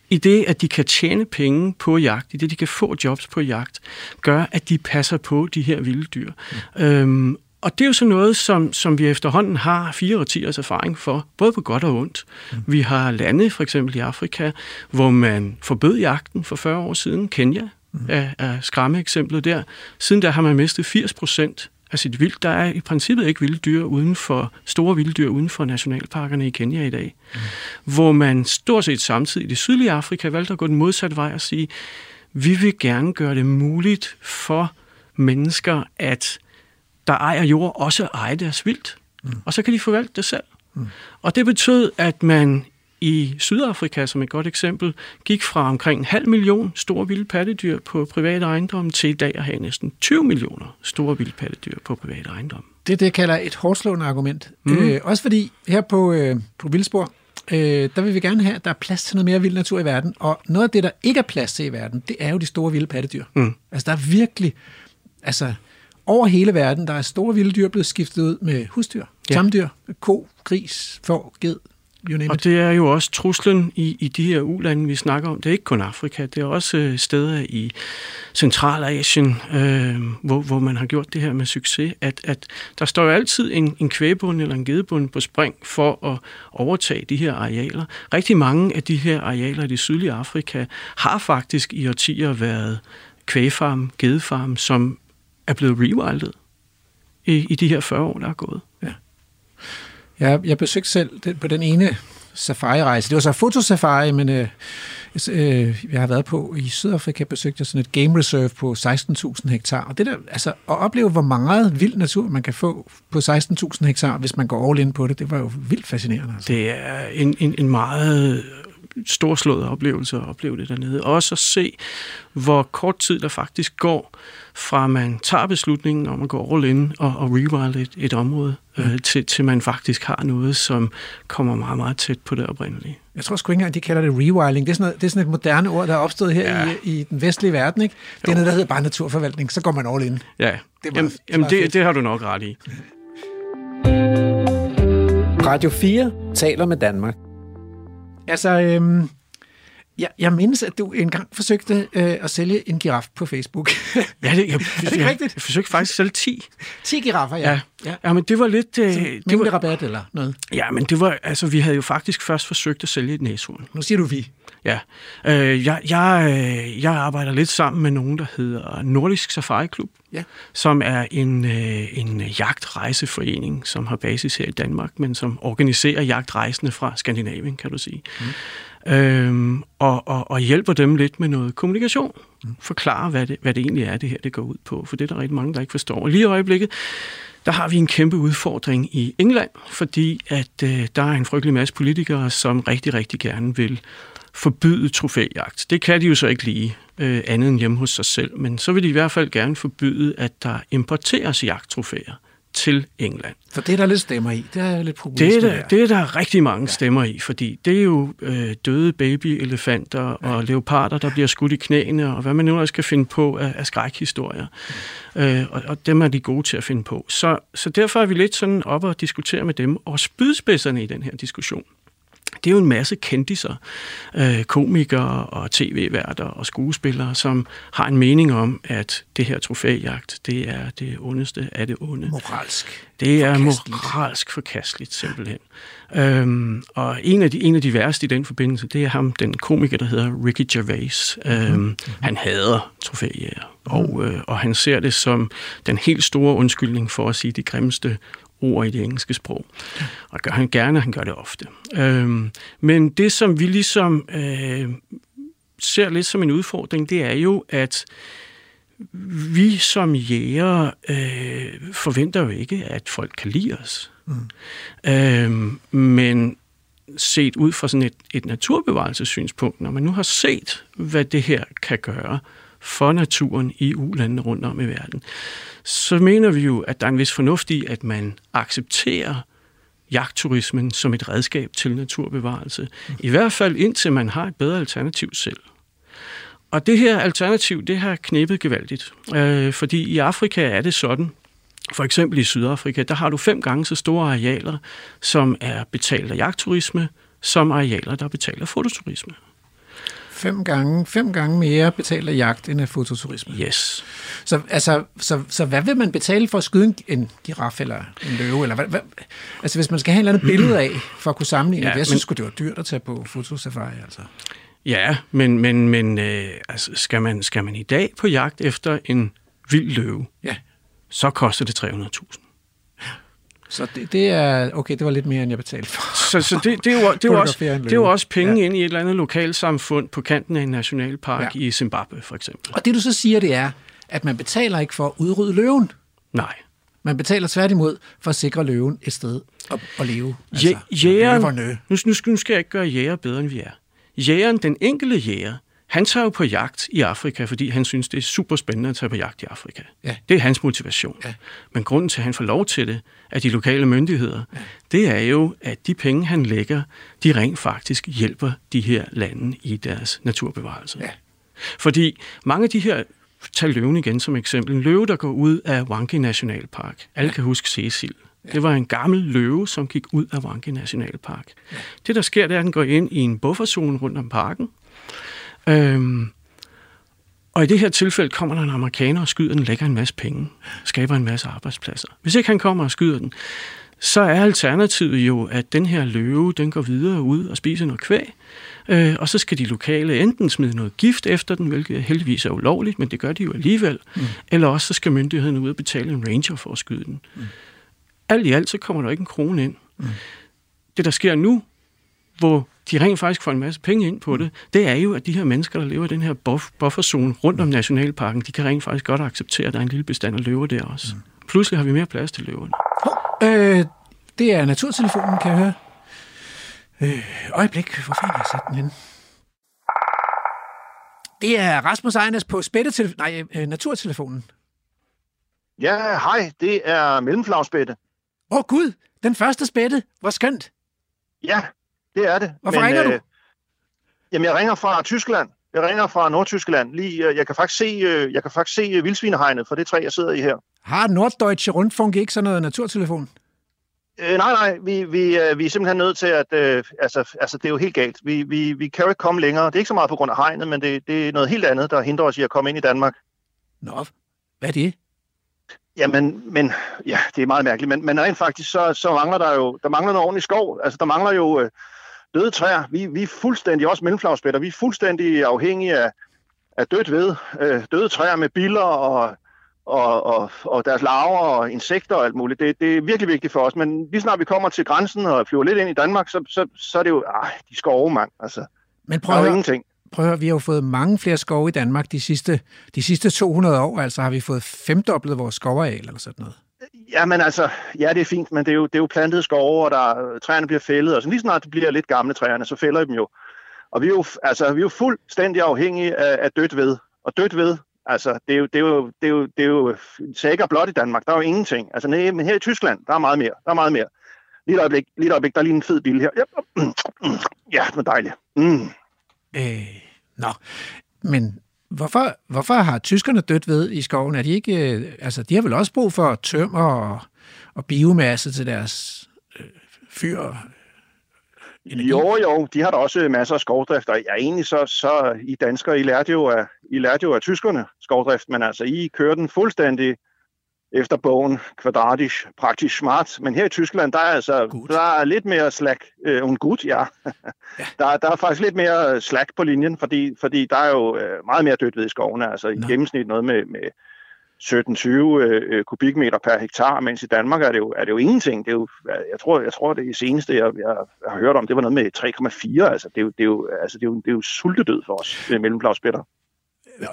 i det, at de kan tjene penge på jagt, i det, de kan få jobs på jagt, gør, at de passer på de her vilde dyr. Mm. Øhm, og det er jo så noget, som, som vi efterhånden har fire årtiers erfaring for, både på godt og ondt. Mm. Vi har lande, for eksempel i Afrika, hvor man forbød jagten for 40 år siden. Kenya mm. er, er skræmme eksemplet der. Siden der har man mistet 80 procent af sit vildt. Der er i princippet ikke vilde dyr uden for, store vilde dyr uden for nationalparkerne i Kenya i dag. Mm. Hvor man stort set samtidig i det sydlige Afrika valgte at gå den modsatte vej og sige, vi vil gerne gøre det muligt for mennesker, at der ejer jord, også eje deres vildt. Mm. Og så kan de forvalte det selv. Mm. Og det betød, at man i Sydafrika, som et godt eksempel, gik fra omkring en halv million store vilde pattedyr på private ejendomme til i dag at have næsten 20 millioner store vilde pattedyr på private ejendomme. Det er det, jeg kalder et hårdslående argument. Mm. Øh, også fordi her på, øh, på Vildspor, øh, der vil vi gerne have, at der er plads til noget mere vild natur i verden. Og noget af det, der ikke er plads til i verden, det er jo de store vilde pattedyr. Mm. Altså, der er virkelig... Altså, over hele verden, der er store vilde dyr blevet skiftet ud med husdyr, ja. tamdyr, ko, gris, får, ged, You name og det er jo også truslen i, i de her ulande, vi snakker om. Det er ikke kun Afrika, det er også øh, steder i Centralasien, øh, hvor, hvor man har gjort det her med succes, at, at der står jo altid en, en kvægbund eller en gedebund på spring for at overtage de her arealer. Rigtig mange af de her arealer i det sydlige Afrika har faktisk i årtier været kvægfarm, gedefarm, som er blevet rewildet i, i de her 40 år, der er gået. Ja. Jeg, jeg besøgte selv den, på den ene safari-rejse. Det var så fotosafari, men øh, øh, jeg har været på i Sydafrika, besøgte jeg sådan et game reserve på 16.000 hektar. Og det der, altså, at opleve, hvor meget vild natur man kan få på 16.000 hektar, hvis man går all in på det, det var jo vildt fascinerende. Altså. Det er en, en, en meget storslået oplevelse at opleve det dernede. Også at se, hvor kort tid der faktisk går, fra man tager beslutningen om at gå all in og, og rewild et, et område, mm. øh, til, til man faktisk har noget, som kommer meget, meget tæt på det oprindelige. Jeg tror sgu ikke engang, de kalder det rewilding. Det er, sådan noget, det er sådan et moderne ord, der er opstået her ja. i, i den vestlige verden. Ikke? Det er jo. noget, der hedder bare naturforvaltning. Så går man all in. Ja, det, jamen, jamen det, det har du nok ret i. Radio 4 taler med Danmark. Altså, øhm, jeg, jeg mindes, at du engang forsøgte øh, at sælge en giraf på Facebook. ja, det, jeg, er det ikke rigtigt? Jeg forsøgte faktisk at sælge 10. 10 giraffer, ja. ja. Ja. ja, men det var lidt... Øh, det var rabat eller noget? Ja, men det var... Altså, vi havde jo faktisk først forsøgt at sælge et næshorn. Nu siger du vi. Ja. Øh, jeg, jeg, øh, jeg arbejder lidt sammen med nogen, der hedder Nordisk Safari Klub, ja. som er en, øh, en jagtrejseforening, som har basis her i Danmark, men som organiserer jagtrejsende fra Skandinavien, kan du sige. Mm øhm, og, og, og hjælper dem lidt med noget kommunikation. Mm. Forklare, hvad det, hvad det egentlig er, det her det går ud på, for det er der rigtig mange, der ikke forstår. Og lige i øjeblikket, der har vi en kæmpe udfordring i England, fordi at øh, der er en frygtelig masse politikere, som rigtig, rigtig gerne vil forbyde trofæjagt. Det kan de jo så ikke lige øh, andet end hjemme hos sig selv, men så vil de i hvert fald gerne forbyde, at der importeres jagttrofæer til England. For det er der lidt stemmer i. Det er lidt det er, der, det er der rigtig mange ja. stemmer i, fordi det er jo øh, døde babyelefanter ja. og leoparder, der bliver skudt i knæene, og hvad man nu også kan finde på af, af skrækhistorier. Ja. Øh, og, og dem er de gode til at finde på. Så, så derfor er vi lidt sådan op og diskutere med dem, og spydspidserne i den her diskussion det er jo en masse kendiser, øh, komikere og tv-værter og skuespillere, som har en mening om, at det her trofæjagt, det er det ondeste af det onde. Moralsk. Det er moralsk forkasteligt, simpelthen. Øhm, og en af, de, en af de værste i den forbindelse, det er ham, den komiker, der hedder Ricky Gervais. Øhm, mm-hmm. Han hader trofæjæger, og, øh, og han ser det som den helt store undskyldning for at sige de grimmeste ord i det engelske sprog. Og gør han gerne, han gør det ofte. Øhm, men det, som vi ligesom øh, ser lidt som en udfordring, det er jo, at vi som jæger øh, forventer jo ikke, at folk kan lide os. Mm. Øhm, men set ud fra sådan et, et naturbevarelsessynspunkt, når man nu har set, hvad det her kan gøre for naturen i ulandene rundt om i verden, så mener vi jo, at der er en vis fornuft i, at man accepterer jagtturismen som et redskab til naturbevarelse. I hvert fald indtil man har et bedre alternativ selv. Og det her alternativ, det har knippet gevaldigt. Øh, fordi i Afrika er det sådan, for eksempel i Sydafrika, der har du fem gange så store arealer, som er betalt af jagtturisme, som arealer, der betaler fototurisme. Fem gange, fem gange mere betaler jagt end af fototurisme. Yes. Så, altså, så, så hvad vil man betale for at skyde en, en giraf eller en løve? Eller hvad, hvad, altså hvis man skal have et eller andet billede af, for at kunne sammenligne Ja, det. Jeg synes det var dyrt at tage på fotosafari. Altså. Ja, men, men, men øh, altså, skal, man, skal man i dag på jagt efter en vild løve, Ja. så koster det 300.000. Så det, det er, okay, det var lidt mere, end jeg betalte for. Så, så det, det, er jo, det, er jo også, det er jo også penge Ja. ja. ind i et eller andet lokalsamfund på kanten af en nationalpark Ja. ja. i Zimbabwe, for eksempel. Og det du så siger, det er, at man betaler ikke for at udrydde løven. Nej. Man betaler tværtimod for at sikre løven et sted at, at leve. Altså, jægeren, løverne. nu, nu skal jeg ikke gøre jæger bedre, end vi er. Jægeren, den enkelte jæger, han tager jo på jagt i Afrika, fordi han synes, det er super spændende at tage på jagt i Afrika. Ja. Det er hans motivation. Ja. Men grunden til, at han får lov til det af de lokale myndigheder, det er jo, at de penge, han lægger, de rent faktisk hjælper de her lande i deres naturbevarelse. Ja. Fordi mange af de her, tag løven igen som eksempel, en løve, der går ud af Wangi Nationalpark. Alle kan huske Cecil. Det var en gammel løve, som gik ud af Wangi Nationalpark. Det, der sker, det er, at den går ind i en bufferzone rundt om parken. Øhm, og i det her tilfælde kommer der en amerikaner og skyder den, lægger en masse penge, skaber en masse arbejdspladser. Hvis ikke han kommer og skyder den, så er alternativet jo, at den her løve, den går videre ud og spiser noget kvæg, øh, og så skal de lokale enten smide noget gift efter den, hvilket heldigvis er ulovligt, men det gør de jo alligevel, mm. eller også så skal myndighederne ud og betale en ranger for at skyde den. Mm. Alt i alt, så kommer der ikke en krone ind. Mm. Det, der sker nu, hvor de rent faktisk får en masse penge ind på det, det er jo, at de her mennesker, der lever i den her buff- bufferzone rundt om nationalparken, de kan rent faktisk godt acceptere, at der er en lille bestand af løver der også. Pludselig har vi mere plads til løverne. Øh, det er naturtelefonen, kan jeg høre. Øh, øjeblik, hvor fanden har jeg sat den hen? Det er Rasmus Ejnes på spættetelef- nej, øh, naturtelefonen. Ja, hej, det er mellemflagspætte. Åh oh, gud, den første spætte. Hvor skønt. Ja, det er det. Hvorfor ringer du? Jamen, jeg ringer fra Tyskland. Jeg ringer fra Nordtyskland. Lige, øh, jeg kan faktisk se, øh, jeg kan faktisk se øh, vildsvinehegnet for det træ, jeg sidder i her. Har Norddeutsche Rundfunk ikke sådan noget naturtelefon? Øh, nej, nej, vi, vi, øh, vi er simpelthen nødt til at... Øh, altså, altså, det er jo helt galt. Vi, vi, vi kan jo ikke komme længere. Det er ikke så meget på grund af hegnet, men det, det er noget helt andet, der hindrer os i at komme ind i Danmark. Nå, hvad er det? Jamen, men ja, det er meget mærkeligt, men, men rent faktisk, så, så mangler der jo, der mangler noget ordentligt skov. Altså, der mangler jo øh, døde træer. Vi, vi er fuldstændig, også mellemflagspætter, vi er fuldstændig afhængige af, af dødt ved, øh, døde træer med biller og, og, og, og deres larver og insekter og alt muligt. Det, det er virkelig vigtigt for os, men lige snart vi kommer til grænsen og flyver lidt ind i Danmark, så, så, så er det jo, ej, de skove, mand. Altså, Men prøv at, høre, ingenting. prøv at høre, vi har jo fået mange flere skove i Danmark de sidste, de sidste 200 år. Altså har vi fået femdoblet vores skovareal eller sådan noget. Jamen altså, ja, det er fint, men det er jo, det er jo plantet skove, og der, træerne bliver fældet, og så lige snart det bliver lidt gamle træerne, så fælder I dem jo. Og vi er jo, altså, vi er jo fuldstændig afhængige af, af dødt ved. Og dødt ved, altså, det er jo, det er jo, det er jo, det er jo sikker blot i Danmark. Der er jo ingenting. Altså, nej, men her i Tyskland, der er meget mere. Der er meget mere. Lige et øjeblik, lige et øjeblik, der er lige en fed bil her. Ja, ja det var dejligt. Mm. Øh, nå, men hvorfor, hvorfor har tyskerne dødt ved i skoven? Er de ikke, øh, altså de har vel også brug for tømmer og, og biomasse til deres øh, fyr? Energi. Jo, jo, de har da også masser af skovdrift, og ja, egentlig så, så I danskere, I lærte, jo af, I lærte jo af tyskerne skovdrift, men altså, I kører den fuldstændig efter bogen kvadratisk, praktisk smart, men her i Tyskland, der er altså, der er lidt mere slack, øh, en gut, ja. der, der er faktisk lidt mere slack på linjen, fordi, fordi der er jo øh, meget mere dødt ved i skovene, altså i Nå. gennemsnit noget med, med 17-20 øh, kubikmeter per hektar, mens i Danmark er det jo, er det jo ingenting. Det er jo, jeg, tror, jeg tror, det seneste, jeg, jeg, har hørt om, det var noget med 3,4. Altså, det er jo, det er jo, altså, det er jo, det er jo sultedød for os, øh, mellemflagspætter.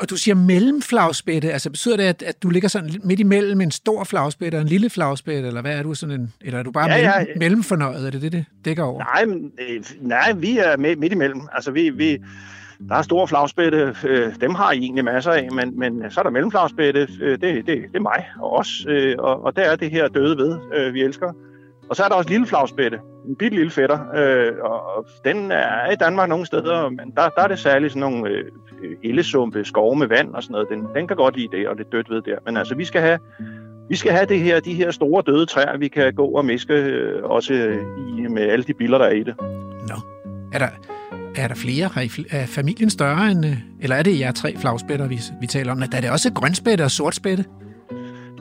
Og du siger mellemflagspætte, altså betyder det, at, at du ligger sådan midt imellem en stor flagspætte og en lille flagspætte, eller hvad er du sådan en, eller er du bare Ja, mellem, ja. mellemfornøjet, er det det, det dækker over? Nej, men, øh, nej, vi er midt imellem. Altså, vi, vi, der er store flagspætte, øh, dem har I egentlig masser af, men, men så er der mellemflagspætte, øh, det, det, det er mig og os, øh, og, og der er det her døde ved, øh, vi elsker. Og så er der også lille flagspætte, en bitte lille fætter, øh, og den er i Danmark nogle steder, men der, der er det særligt sådan nogle øh, ellesumpe, skove med vand og sådan noget. Den, den kan godt lide det, og det dødt ved der. Men altså, vi skal have, vi skal have det her, de her store døde træer, vi kan gå og miske øh, også i med alle de biller, der er i det. Nå. Er der, er der flere? Er, I, er familien større end... Øh, eller er det jer tre flagspætter, vi, vi taler om? Der er det også grønspætte og sortspætte.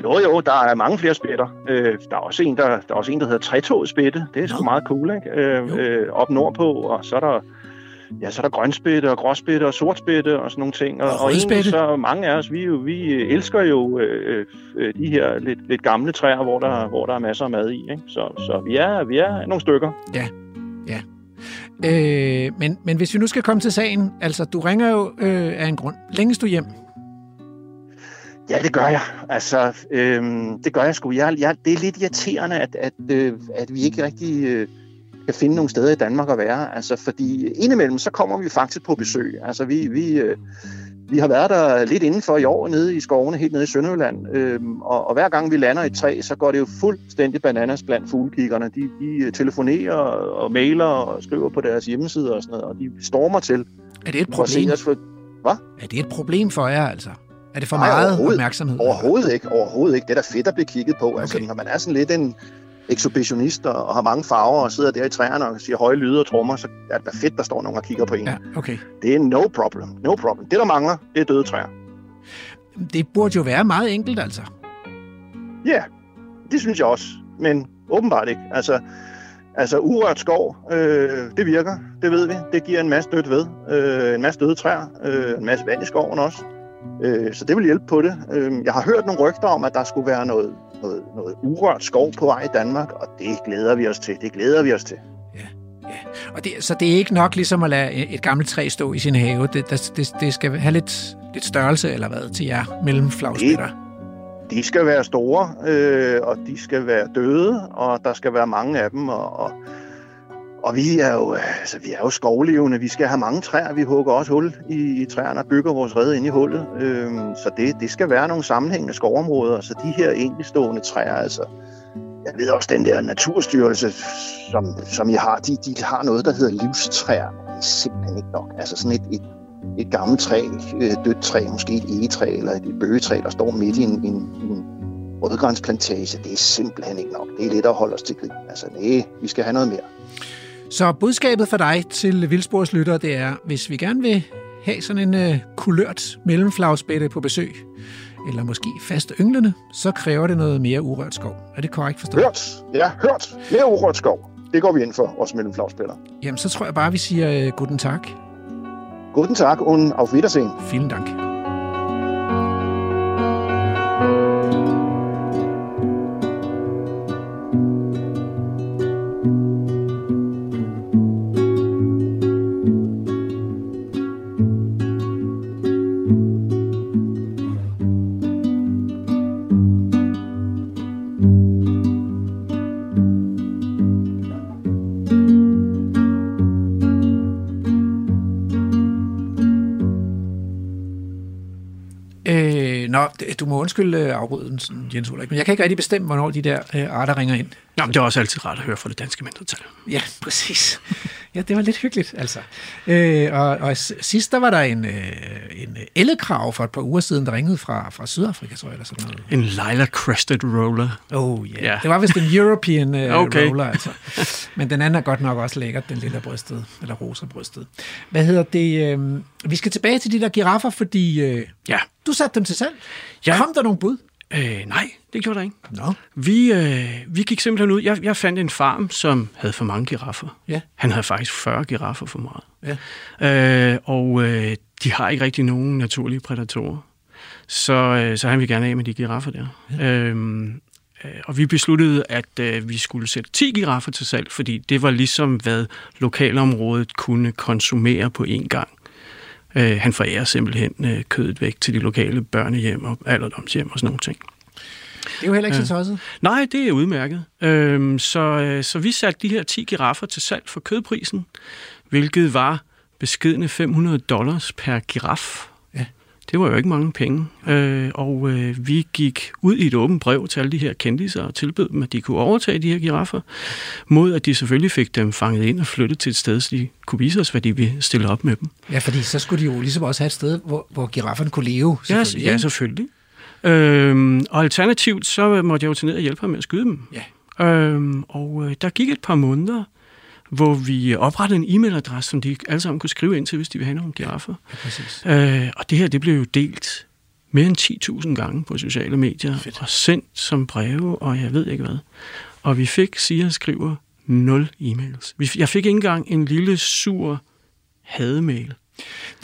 Jo, jo, der er mange flere spætter. Øh, der, er også en, der, der er også en, der hedder trætoget spætte. Det er sgu meget cool, ikke? Øh, Jo. øh, op nordpå, og så er der, ja, så er der grønspætte og gråspætte og sortspætte og sådan nogle ting. Og og egentlig så mange af os, vi, jo- vi elsker jo øh, øh, de her lidt, lidt gamle træer, hvor der, hvor der er masser af mad i. Ikke? Så, så vi, er, vi er nogle stykker. Øh, men, men hvis vi nu skal komme til sagen, altså du ringer jo øh, af en grund. Længes du hjem? Ja, det gør jeg. Altså, øhm, det gør jeg sgu. Jeg, jeg, det er lidt irriterende, at, at, øh, at vi ikke rigtig øh, kan finde nogle steder i Danmark at være. Altså, fordi indimellem, så kommer vi faktisk på besøg. Altså, vi, vi, øh, vi har været der lidt indenfor i år, nede i skovene, helt nede i Sønderjylland. Øhm, og, og hver gang vi lander i et træ, så går det jo fuldstændig bananas blandt fuglekiggerne. De, de telefonerer og, mailer og skriver på deres hjemmesider og sådan noget, og de stormer til Er det et problem? For, Er det et problem for jer, altså? Er det for Nej, meget overhovedet- opmærksomhed? Overhovedet ikke, overhovedet ikke. Det er da fedt at blive kigget på. Okay. Altså, Okay. når man er sådan lidt en ekshibitionist og, har mange farver og sidder der i træerne og siger høje lyde og trommer, så er det da fedt, der står nogen og kigger på en. Ja. Ja, okay. Det er no problem, no problem. Det, der mangler, det er døde træer. Det burde jo være meget enkelt, altså. Ja, yeah, det synes jeg også, men åbenbart ikke. Altså, altså urørt skov, øh, det virker, det ved vi. Det giver en masse dødt ved, øh, en masse døde træer, øh, en masse vand i skoven også. Øh, så det vil hjælpe på det. Øh, jeg har hørt nogle rygter om, at der skulle være noget, noget, noget urørt skov på vej i Danmark, og det glæder vi os til. Det glæder vi os til. Og det, så det er ikke nok ligesom at lade et gammelt træ stå i sin have. Det, det, det, skal have lidt, lidt størrelse eller hvad til jer mellemflagspætter. De skal være store, øh, og de skal være døde, og der skal være mange af dem. Og, og, og vi er jo øh, altså, vi er jo skovlevende. Vi skal have mange træer. Vi hugger også hul i, i træerne og bygger vores rede ind i hullet. Øhm, så det, det skal være nogle sammenhængende skovområder. Så de her enkeltstående træer, altså... Jeg ved også, den der naturstyrelse, som, som I har, de, de har noget, der hedder livstræer. Det er simpelthen ikke nok. Altså sådan et, et et gammelt træ, et dødt træ, måske et egetræ eller et bøgetræ, der står midt i en, en, en rødgransplantage, det er simpelthen ikke nok. Det er lidt at holde os til grin. Altså, nej, vi skal have noget mere. Så budskabet for dig til Vildspors lytter, det er, hvis vi gerne vil have sådan en uh, kulørt mellemflagspætte på besøg, eller måske fast ynglende, så kræver det noget mere urørt skov. Er det korrekt forstået? Hørt! Ja, hørt! Mere urørt skov. Det går vi ind for, os mellemflagspillere. Jamen, så tror jeg bare, vi siger uh, guten tak. Guten Tag und auf Wiedersehen. Vielen Dank. Du må undskylde øh, afbrydelsen, Jens Ulrik, men jeg kan ikke rigtig bestemme, hvornår de der øh, arter ringer ind. Nå, men det er også altid rart at høre fra det danske mindretal. Ja, præcis. Ja, det var lidt hyggeligt, altså. Øh, og, og sidst, der var der en, øh, en ellekrav for et par uger siden, der ringede fra, fra Sydafrika, tror jeg, eller sådan noget. En lila crested roller. Oh, yeah. Ja. Det var vist en European øh, Okay. roller, altså. Men den anden er godt nok også lækkert, den lille brystet, eller rosa brystet. Hvad hedder det? Øh, vi skal tilbage til de der giraffer, fordi øh, Ja. du satte dem til salg. Ja. Kom der nogle bud? Øh, nej, det gjorde der ikke. Nå. Vi, øh, vi gik simpelthen ud. Jeg, jeg fandt en farm, som havde for mange giraffer. Ja. Han havde faktisk 40 giraffer for meget. Ja. Øh, og øh, de har ikke rigtig nogen naturlige prædatorer. Så, øh, så han vil gerne af med de giraffer der. Ja. Øhm, øh, og vi besluttede, at øh, vi skulle sætte 10 giraffer til salg, fordi det var ligesom, hvad lokalområdet kunne konsumere på én gang. Øh, han forærer simpelthen øh, kødet væk til de lokale børnehjem og alderdomshjem og sådan nogle ting. Det er jo heller ikke så tosset. Nej, det er udmærket. Øhm, så, øh, så vi satte de her 10 giraffer til salg for kødprisen, hvilket var beskidende 500 dollars per giraf. Ja. Det var jo ikke mange penge. Øh, og øh, vi gik ud i et åbent brev til alle de her kendiser og tilbød dem, at de kunne overtage de her giraffer, mod at de selvfølgelig fik dem fanget ind og flyttet til et sted, så de kunne vise os, hvad de ville stille op med dem. Ja, fordi så skulle de jo ligesom også have et sted, hvor, hvor girafferne kunne leve. Ja, selvfølgelig, ja, ikke? selvfølgelig. Øhm, og alternativt, så måtte jeg jo tage ned og hjælpe ham med at skyde dem. Ja. Øhm, og øh, der gik et par måneder, hvor vi oprettede en e-mailadresse, som de alle sammen kunne skrive ind til, hvis de ville have nogle giraffer. Ja, præcis. Øh, og det her, det blev jo delt mere end 10.000 gange på sociale medier, Fedt. og sendt som breve, og jeg ved ikke hvad. Og vi fik, siger skriver, nul e-mails. Jeg fik ikke engang en lille sur hademail.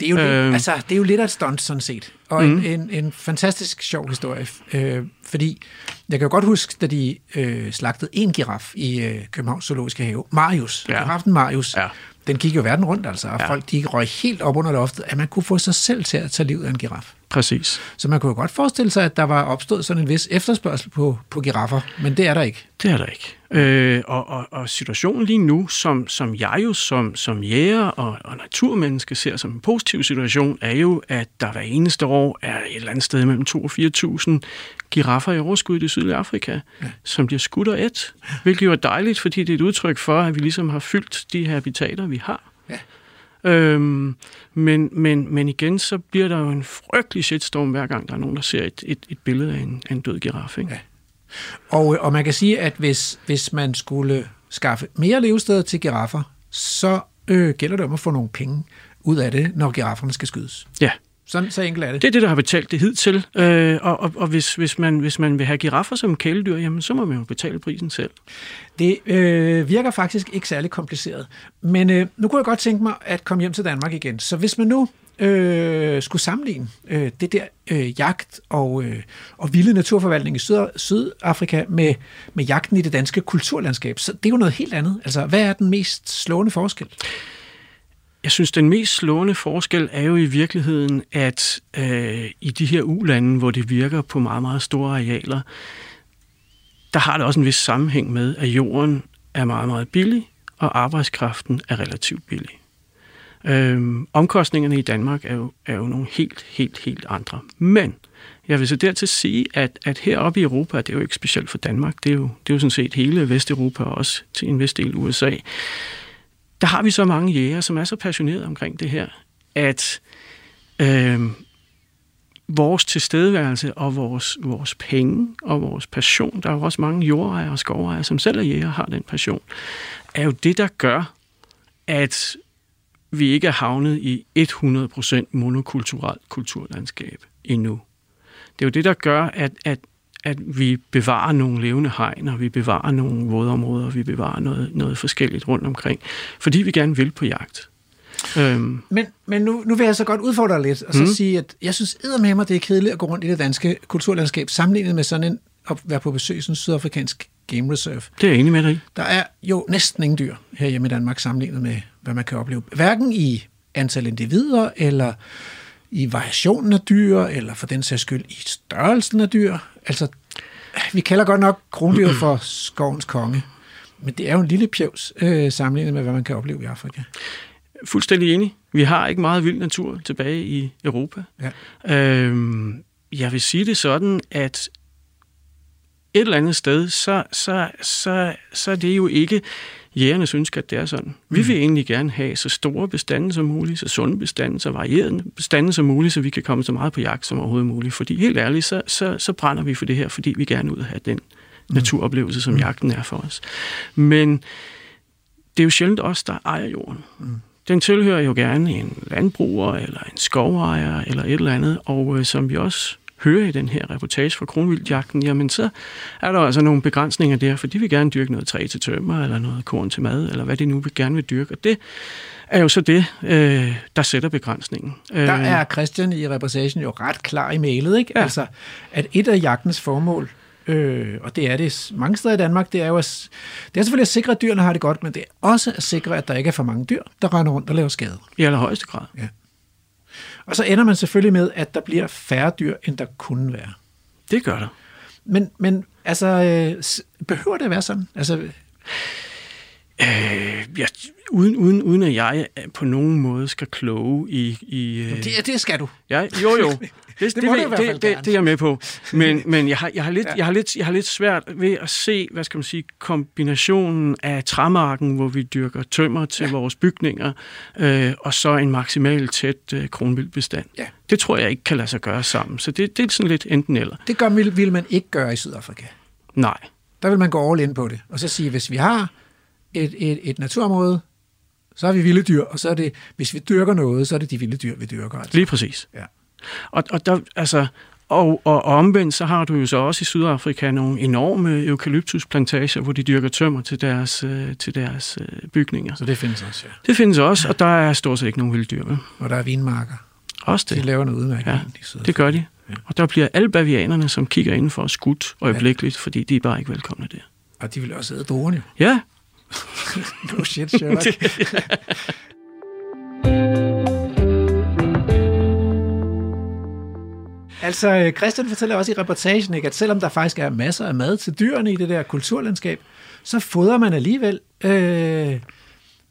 Det er, jo lidt, Øhm. altså, det er jo lidt af et stunt, sådan set. Og Mhm. en, en, en fantastisk sjov historie. Øh, fordi jeg kan jo godt huske, da de øh, slagtede en giraf i øh, Københavns Zoologiske Have. Marius. Ja. Giraffen Marius. Ja. Den gik jo verden rundt, altså. Og Ja. folk de røg helt op under loftet, at man kunne få sig selv til at tage livet af en giraf. Præcis. Så man kunne jo godt forestille sig, at der var opstået sådan en vis efterspørgsel på, på giraffer. Men det er der ikke. Det er der ikke. Øh, og, og, og situationen lige nu, som, som jeg jo som, som jæger og, og naturmenneske ser som en positiv situation, er jo, at der hver eneste år er et eller andet sted mellem 2 og 4.000 giraffer i overskud i det sydlige Afrika, ja. som bliver skudt og et. Hvilket jo er dejligt, fordi det er et udtryk for, at vi ligesom har fyldt de habitater, vi har. Øhm, men, men, men igen, så bliver der jo en frygtelig shitstorm, hver gang der er nogen, der ser et, et, et billede af en, af en død giraf. Ikke? Ja. Og, og man kan sige, at hvis, hvis man skulle skaffe mere levesteder til giraffer, så øh, gælder det om at få nogle penge ud af det, når girafferne skal skydes. ja. Sådan så enkelt er det. Det er det, der har betalt det hidtil. Øh, og og, og hvis, hvis, man, hvis man vil have giraffer som kæledyr, jamen, så må man jo betale prisen selv. Det øh, virker faktisk ikke særlig kompliceret. Men øh, nu kunne jeg godt tænke mig at komme hjem til Danmark igen. Så hvis man nu øh, skulle sammenligne øh, det der øh, jagt og, øh, og vilde naturforvaltning i Syd, Sydafrika med, med jagten i det danske kulturlandskab, så det er jo noget helt andet. Altså, hvad er den mest slående forskel? Jeg synes, den mest slående forskel er jo i virkeligheden, at øh, i de her ulande, hvor det virker på meget, meget store arealer, der har det også en vis sammenhæng med, at jorden er meget, meget billig, og arbejdskraften er relativt billig. Øhm, omkostningerne i Danmark er jo, er jo nogle helt, helt, helt andre. Men jeg vil så dertil sige, at, at heroppe i Europa, det er jo ikke specielt for Danmark, det er jo, det er jo sådan set hele Vesteuropa og også til en vis del USA, der har vi så mange jæger, som er så passionerede omkring det her, at øh, vores tilstedeværelse og vores, vores penge og vores passion, der er jo også mange jordejere og skovejere, som selv er jæger har den passion, er jo det, der gør, at vi ikke er havnet i 100% monokulturelt kulturlandskab endnu. Det er jo det, der gør, at, at, at vi bevarer nogle levende og vi bevarer nogle vådområder, og vi bevarer noget, noget forskelligt rundt omkring, fordi vi gerne vil på jagt. Øhm, Men, men nu, nu vil jeg så godt udfordre dig lidt, og så mm. sige, at jeg synes med mig, det er kedeligt at gå rundt i det danske kulturlandskab, sammenlignet med sådan en, at være på besøg i sådan en sydafrikansk game reserve. det er jeg enig med dig. Der er jo næsten ingen dyr her hjemme i Danmark sammenlignet med, hvad man kan opleve. Hverken i antal individer, eller i variationen af dyr, eller for den sags skyld i størrelsen af dyr. Altså, vi kalder godt nok krondyret for skovens konge, men det er jo en lille pjevs øh, sammenlignet med, hvad man kan opleve i Afrika. Fuldstændig enig. Vi har ikke meget vild natur tilbage i Europa. Ja. Øhm, jeg vil sige det sådan, at et eller andet sted, så, så, så, så er det jo ikke jægernes ønske, at det er sådan. Vi vil egentlig gerne have så store bestande som muligt, så sunde bestande, så varierede bestande som muligt, så vi kan komme så meget på jagt som overhovedet muligt. Fordi helt ærligt, så, så, så brænder vi for det her, fordi vi gerne vil have den naturoplevelse, som jagten er for os. Men det er jo sjældent os, der ejer jorden. Mm. Den tilhører jo gerne en landbruger, eller en skovejer, eller et eller andet, og øh, som vi også hører i den her reportage fra kronvildjagten, jamen så er der altså nogle begrænsninger der, for de vil gerne dyrke noget træ til tømmer, eller noget korn til mad, eller hvad de nu vil gerne vil dyrke, og det er jo så det, øh, der sætter begrænsningen. Der Øh, er Christian i reportagen jo ret klar i mailet, ikke? Ja. Altså, at et af jagtens formål, øh, og det er det mange steder i Danmark, det er jo at, det er selvfølgelig at sikre, at dyrene har det godt, men det er også at sikre, at der ikke er for mange dyr, der render rundt og laver skade. I allerhøjeste grad. Og så ender man selvfølgelig med, at der bliver færre dyr, end der kunne være. Det gør der. Men, men altså, øh, behøver det at være sådan? Altså, Øh, ja, uden, uden, uden at jeg på nogen måde skal kloge i... i øh, Det, det skal du. Ja, jo, jo. Det, det, må det, hvert det, det, det, det er jeg med på. Men, men jeg, har, jeg, har lidt, Ja. jeg, har lidt, jeg har lidt svært ved at se, hvad skal man sige, kombinationen af træmarken, hvor vi dyrker tømmer til ja. vores bygninger, øh, og så en maksimal tæt øh, kronvildbestand. Ja. Det tror jeg ikke kan lade sig gøre sammen. Så det, det er sådan lidt enten eller. Det gør, vil, vil man ikke gøre i Sydafrika. Nej. Der vil man gå all in på det. Og så sige, hvis vi har et, et, et naturområde, så har vi vilde dyr, og så er det, hvis vi dyrker noget, så er det de vilde dyr, vi dyrker. Altså. Lige præcis. Ja. Og, og, der, altså, og, og, omvendt, så har du jo så også i Sydafrika nogle enorme eukalyptusplantager, hvor de dyrker tømmer til deres, øh, til deres øh, bygninger. Så det findes også, ja. Det findes også, og der er stort set ikke nogen vilde dyr. Vel? Og der er vinmarker. Også De det. laver noget udmærket Ja, Sydafrika. Det gør de. Ja. Og der bliver alle bavianerne, som kigger indenfor, skudt øjeblikkeligt, fordi de er bare ikke velkomne der. Og de vil også æde druerne. Ja, No shit, Sherlock. Altså, øh, Christian fortæller også i reportagen, ikke, at selvom der faktisk er masser af mad til dyrene i det der kulturlandskab, så fodrer man alligevel, øh,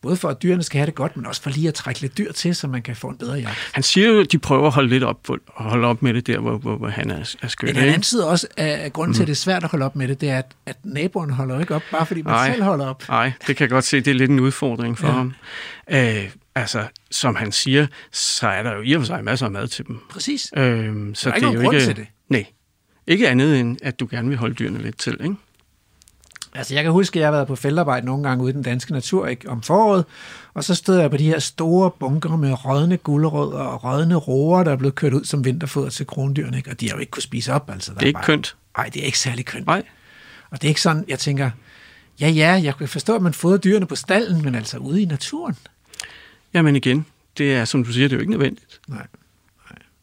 både for at dyrene skal have det godt, men også for lige at trække lidt dyr til, så man kan få en bedre jagt. han siger jo, at de prøver at holde lidt op, holde op med det der, hvor, hvor, hvor han er, er skøn. Men han antyder også, at grunden til, at det er svært at holde op med det, det er, at, at naboen holder ikke op, bare fordi man Nej. selv holder op. Nej, det kan jeg godt se, det er lidt en udfordring for Ja. ham. Øh, altså, som han siger, så er der jo i og for sig masser af mad til dem. Præcis. Øhm, så Der er ikke det er jo grund ikke, til det. Nej. Ikke andet end, at du gerne vil holde dyrene lidt til, ikke? Altså, jeg kan huske, at jeg har været på feltarbejde nogle gange ude i den danske natur ikke, om foråret, og så stod jeg på de her store bunker med rådne gulerødder og rådne roer, der er blevet kørt ud som vinterfoder til krondyrene, ikke? og de har jo ikke kunne spise op. Altså, der Det er ikke bare... kønt. Nej, det er ikke særlig kønt. Nej. Og det er ikke sådan, jeg tænker, ja, ja, jeg kan forstå, at man fodrer dyrene på stallen, men altså ude i naturen. Jamen igen, det er, som du siger, det er jo ikke nødvendigt. Nej.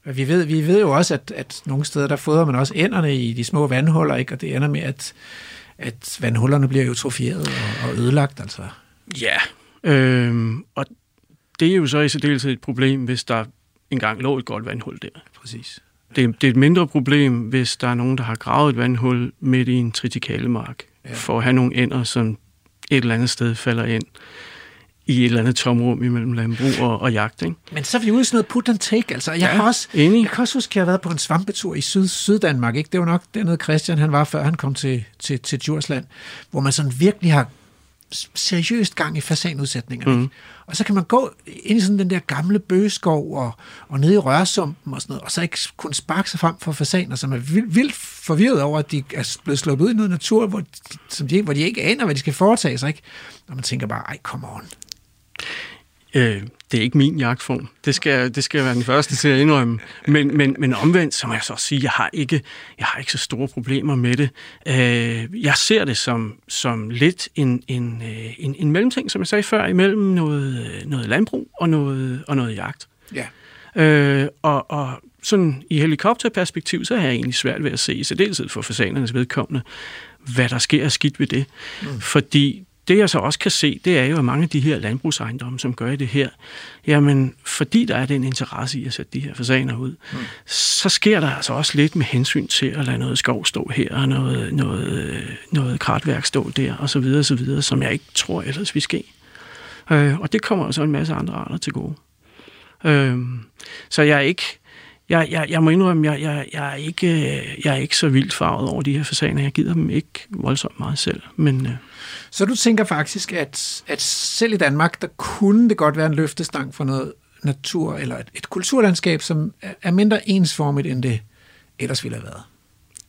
Nej. Vi ved, vi ved jo også, at, at nogle steder, der fodrer man også ænderne i de små vandhuller, ikke? og det ender med, at, at vandhullerne bliver eutrofieret og, og ødelagt. Altså. Ja, øhm, og det er jo så i særdeleshed et problem, hvis der engang lå et godt vandhul der. Præcis. Det, det er et mindre problem, hvis der er nogen, der har gravet et vandhul midt i en tritikalemark, ja. for at have nogle ender, som et eller andet sted falder ind i et eller andet tomrum imellem landbrug og, og jagt. Ikke? Men så er vi ude i sådan noget put and take. Altså, jeg, ja, har også, enig. jeg kan også huske, at jeg har været på en svampetur i Syd, Syddanmark. Ikke? Det var nok dernede Christian, han var, før han kom til, til, til Djursland, hvor man sådan virkelig har seriøst gang i fasanudsætninger. Mm. Og så kan man gå ind i sådan den der gamle bøgeskov og, og ned i rørsumpen og sådan noget, og så ikke kunne sparke sig frem for fasaner, som er vildt, vildt forvirret over, at de er blevet sluppet ud i noget natur, hvor de, som de, hvor de ikke aner, hvad de skal foretage sig. Ikke? Og man tænker bare, ej, come on. Øh, det er ikke min jagtform. Det skal, det skal jeg være den første til at indrømme. Men, men, men omvendt, så må jeg så sige, jeg har ikke, jeg har ikke så store problemer med det. Øh, jeg ser det som, som lidt en, en, øh, en, en mellemting, som jeg sagde før, imellem noget, øh, noget landbrug og noget, og noget jagt. Ja. Øh, og, og sådan i helikopterperspektiv, så har jeg egentlig svært ved at se, i særdeleshed for fasanernes vedkommende, hvad der sker skidt ved det. Mm. Fordi det jeg så også kan se, det er jo, at mange af de her landbrugsejendomme, som gør det her, jamen fordi der er den interesse i at sætte de her fasaner ud, mm. så sker der altså også lidt med hensyn til at lade noget skov stå her, og noget, noget, noget kratværk stå der, og så videre, og så videre, som jeg ikke tror ellers vi ske. Øh, og det kommer også en masse andre arter til gode. Øh, så jeg er ikke, jeg, jeg, jeg må indrømme, jeg, jeg, jeg, er ikke, øh, jeg er ikke så vildt farvet over de her fasaner. Jeg gider dem ikke voldsomt meget selv. Men øh, Så du tænker faktisk, at, at selv i Danmark, der kunne det godt være en løftestang for noget natur, eller et, et kulturlandskab, som er, mindre ensformigt, end det ellers ville have været.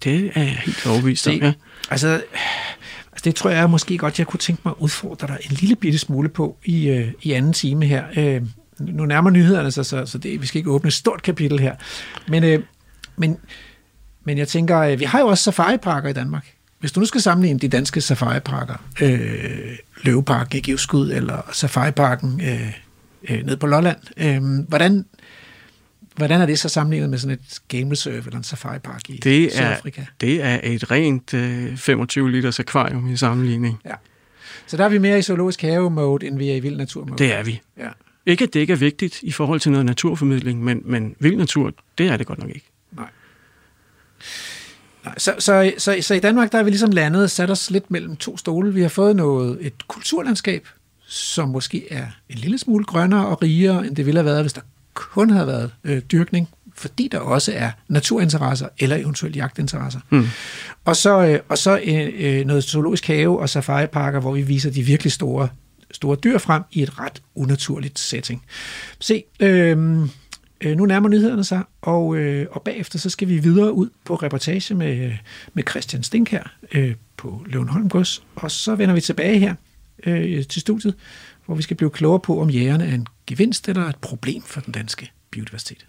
det er jeg helt overbevist om. Ja. Altså, altså, det tror jeg måske godt, jeg kunne tænke mig at udfordre dig en lille bitte smule på i, øh, i anden time her. Øh, nu nærmer nyhederne sig, så, så det, vi skal ikke åbne et stort kapitel her. Men, øh, men, men jeg tænker, øh, vi har jo også safariparker i Danmark. Hvis du nu skal sammenligne de danske safariparker, øh, Løveparken i Givskud, eller safariparken øh, øh, nede på Lolland, øh, hvordan, hvordan er det så sammenlignet med sådan et game reserve eller en safaripark i Det er, Sydafrika? det er et rent øh, 25 liters akvarium i sammenligning. Ja. Så der er vi mere i zoologisk have-mode, end vi er i vild natur-mode. Det er vi. Ja. Ikke at det ikke er vigtigt i forhold til noget naturformidling, men, men vild natur, det er det godt nok ikke. Nej. Så, så, så, så i Danmark, der er vi ligesom landet og sat os lidt mellem to stole. Vi har fået noget, et kulturlandskab, som måske er en lille smule grønnere og rigere, end det ville have været, hvis der kun havde været øh, dyrkning, fordi der også er naturinteresser eller eventuelt jagtinteresser. Mm. Og så, øh, og så øh, øh, noget zoologisk have og safariparker, hvor vi viser de virkelig store, store dyr frem i et ret unaturligt setting. Se, øhm, øh, nu nærmer nyhederne sig, og, øh, og bagefter så skal vi videre ud på reportage med, med Christian Stink her øh, på Løvenholm Gods, og så vender vi tilbage her øh, til studiet, hvor vi skal blive klogere på, om jægerne er en gevinst eller et problem for den danske biodiversitet.